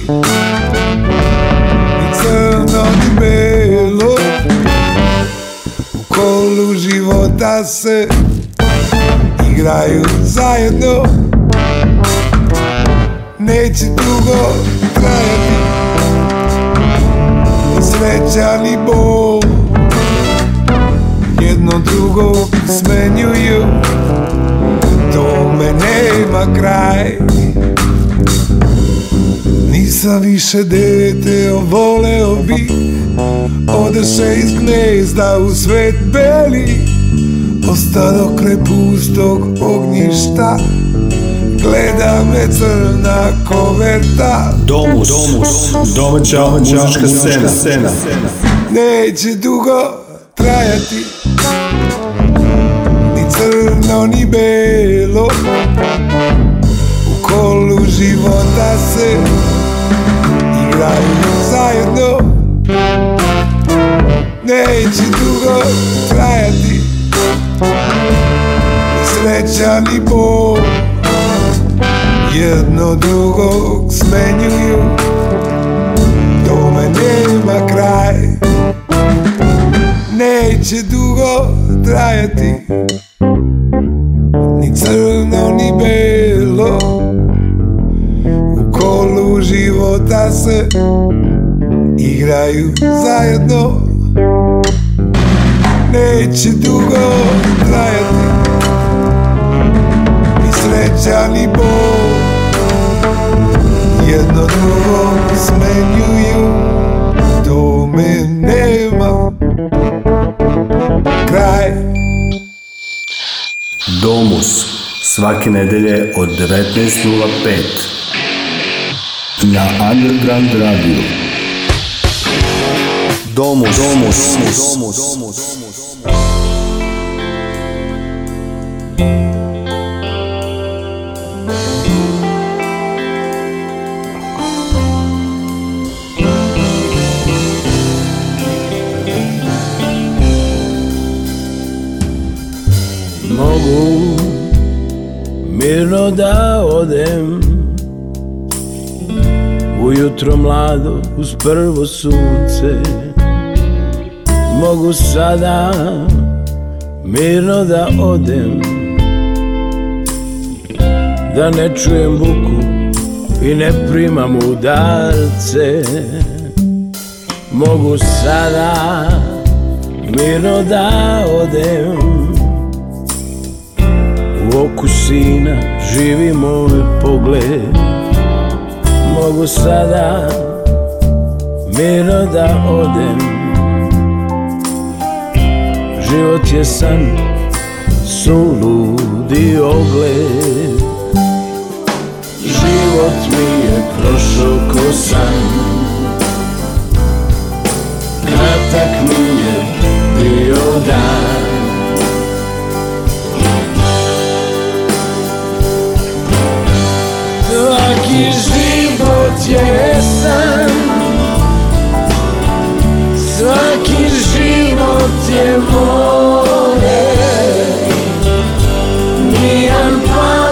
života se igraju zajedno Neće dugo trajati sreća ni bol Jedno drugo smenjuju Tome nema kraj Nisam više dete, voleo bih Odeše iz gnezda u svet beli Ostalo kre pustog ognjišta Gleda me crna koverta Domus, domus, domaća, domaća muzička scena. scena Neće dugo trajati Ni crno, ni belo U kolu života se igraju neće dugo trajati Ni sreća ni bol Jedno drugog smenjuju Tome nema kraj Neće dugo trajati Ni crno ni belo U kolu života se Igraju zajedno neće dugo trajati Ni sreća ni bol Jedno drugo smenjuju me nema Kraj Domus svake nedelje od 19.05 na Underground Radio. Domus, domus, domus, domus, domus. Mogu mirno da odem Ujutro mlado uz prvo sunce Mogu sada mirno da odem da ne čujem buku i ne primam udarce Mogu sada mirno da odem U oku sina živi moj pogled Mogu sada mirno da odem Život je san, ludi ogled život mi je prošao ko san Kratak mi je bio dan Laki život je san Svaki život je more Miran plan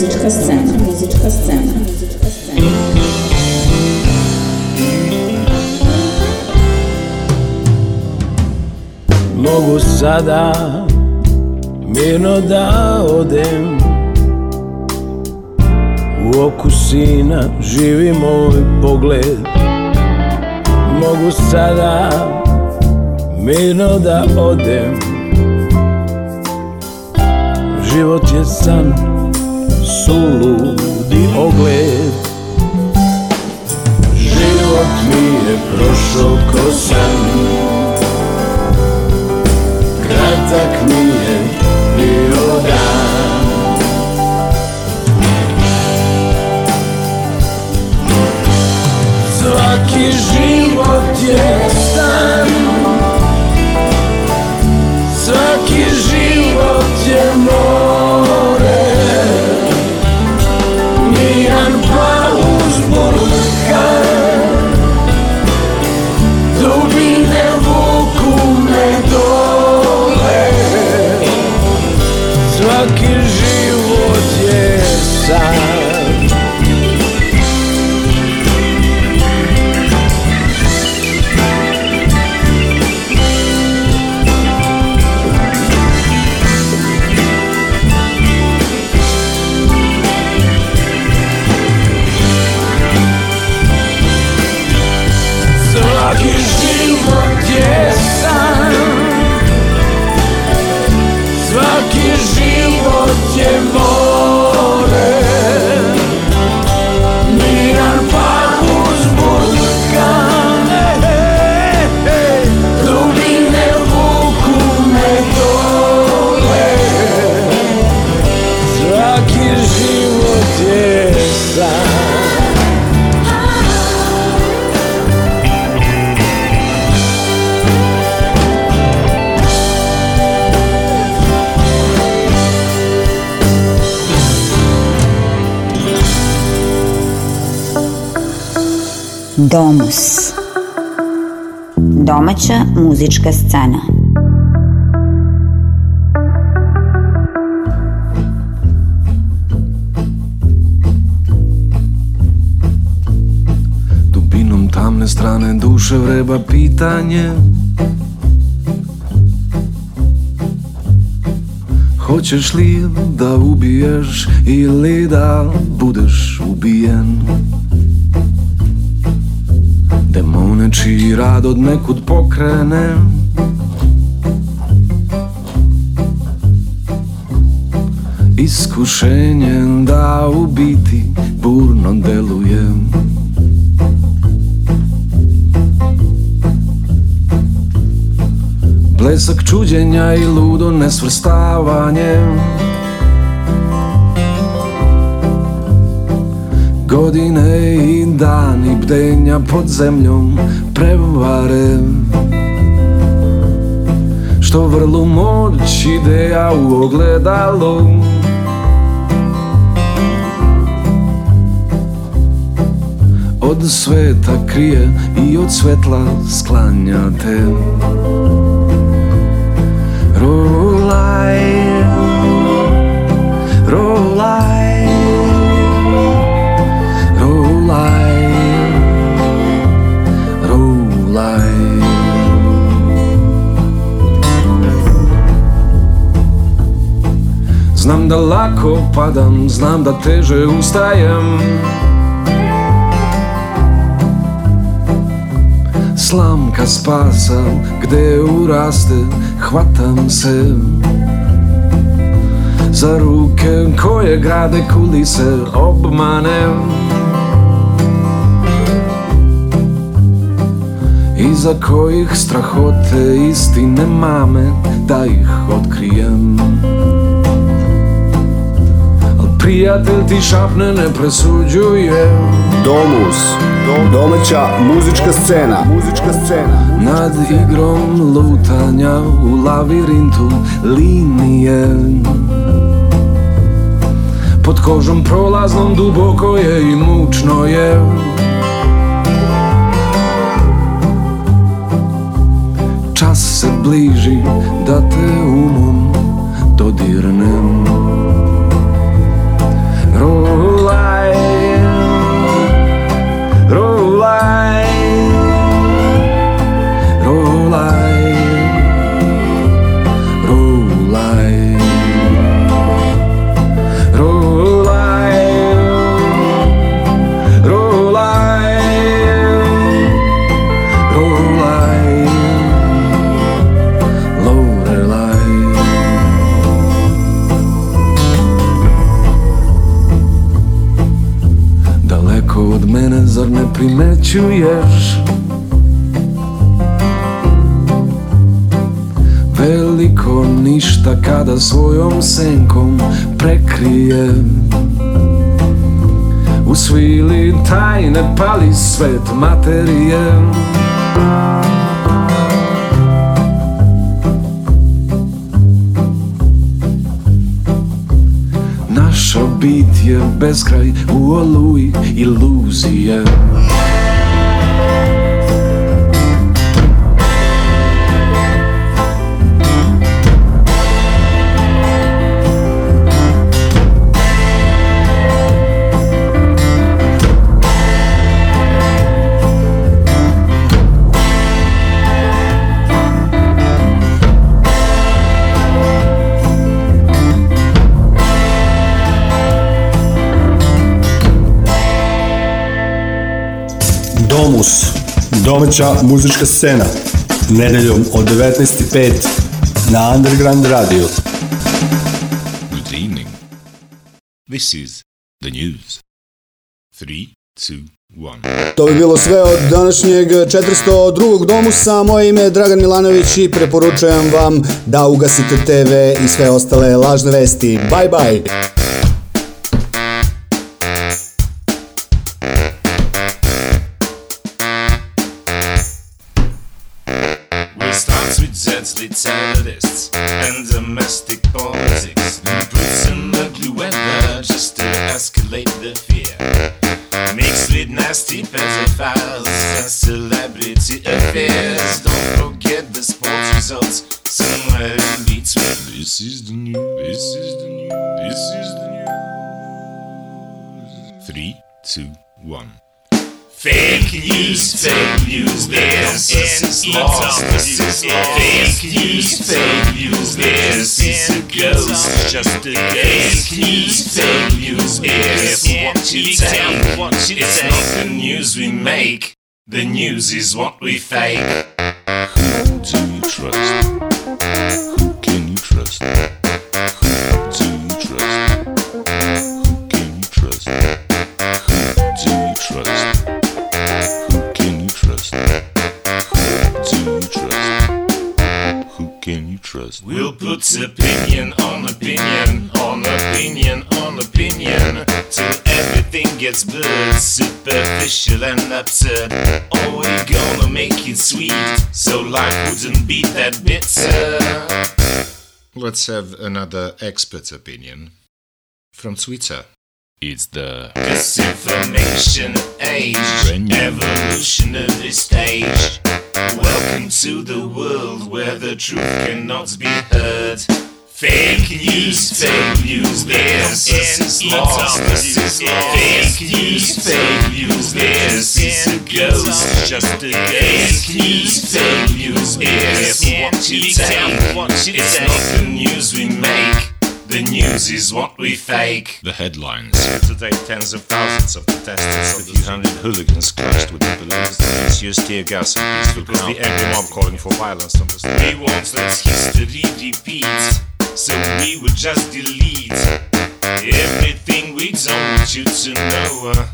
Muzička scena, Muzička scena, scena. Mogu sada mirno da odem U oku sina živi moj pogled Mogu sada mirno da odem Život je san di ogled Život mi je prošao ko san Kratak mi je bio dan Svaki život je Domus Domaća muzička scena Dubinom tamne strane duše vreba pitanje Hoćeš li da ubiješ ili da budeš ubijen? nečiji rad od nekud pokrene iskušenje da u biti burno delujem Blesak čuđenja i ludo nesvrstavanje Godine i dani bdenja pod zemljom prevare Što vrlo moć ideja u ogledalo Od sveta krije i od svetla sklanja te Rolaj, rolaj Znam, da lahko padam, znam, da teže ustajam. Slamka spasa, kde uraste, hvatam se. Za ruke, ko je grade kulise, obmanem. Iza kojih strahote istine mame, da jih odkrijem. prijatelj ti šapne ne presuđuje Domus, Domeća muzička scena, muzička scena Nad igrom lutanja u lavirintu linije Pod kožom prolaznom duboko je i mučno je Čas se bliži da te umom dodirnem Oh, svojom senkom prekrije U svili tajne pali svet materije Naša bit je kraj u oluji iluzije Domus, domaća muzička scena, nedeljom od 19.05 na Underground Radio. Good evening. This is the news. 3, 2, 1. to bi bilo sve od današnjeg 402. domusa. Moje ime je Dragan Milanović i preporučujem vam da ugasite TV i sve ostale lažne vesti. Bye bye! lost. lost. Fake news, fake news. This is a ghost. fake news, fake news. It's what you take. it's not the news we make. The news is what we fake. Who do you trust? It's opinion on opinion on opinion on opinion till everything gets blurred, superficial and absurd. Oh, we gonna make it sweet so life wouldn't be that bitter. Let's have another expert opinion from Twitter. It's the disinformation age, evolutionary stage. Welcome to the world where the truth cannot be heard. Fake news, fake news, there's intoxicants. Fake news, fake news, there's is a ghost, just a ghost. Fake news, fake news, is what you take. It's not the news we make. The news is what we fake. The headlines. Today, tens of thousands of protesters, a few hundred hooligans clashed with the police. It's used tear gas and peaceful the angry mob calling for violence on the street. He wants that history repeats, so we would just delete everything we don't want you to know.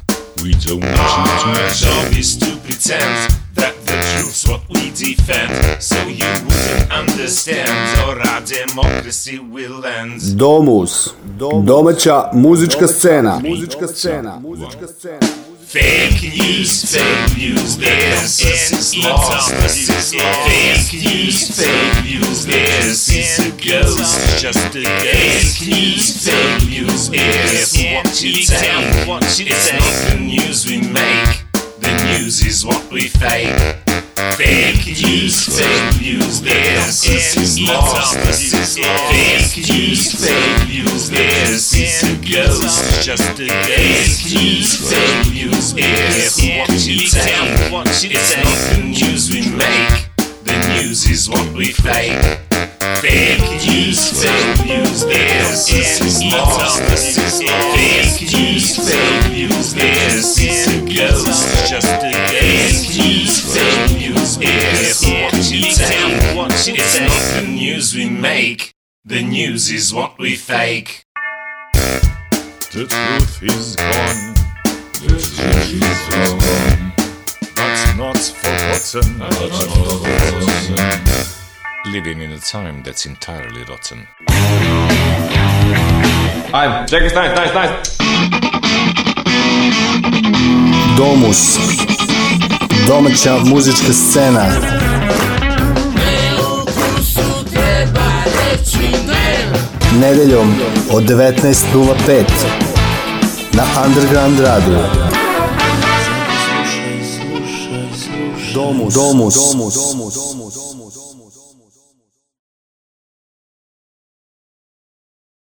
We don't want you to know. Our job is to pretend. that the truth's what we defend, so you wouldn't understand or our democracy will end. Domus, domaća muzička scena, muzička scena, muzička scena. Fake news, fake news, this is lost. Fake news, fake news, this is a ghost. Just a Fake news, fake news, is what you take. It's not the news we make. The news is what we fake. Fake news, fake news, There's this is lost. Fake news, fake news, this is a ghost. Just a ghost. Fake news, fake news, this what you take. It's not the news we make. The news is what we fake. Fake news, fake news, there's intoxication. Fake news, fake news, there's in ghosts. Just a fake news, fake news, there's what you tell. It's not the news we make. The news is what we fake. The truth is gone. The truth is gone. That's not forgotten. That's not forgotten. living in a time that's entirely rotten. Ajmo, čekaj, stani, nice, Domus. Domaća muzička scena. Nedeljom od 19.05 na Underground Radio. Domus. Domus. Domus. Domus.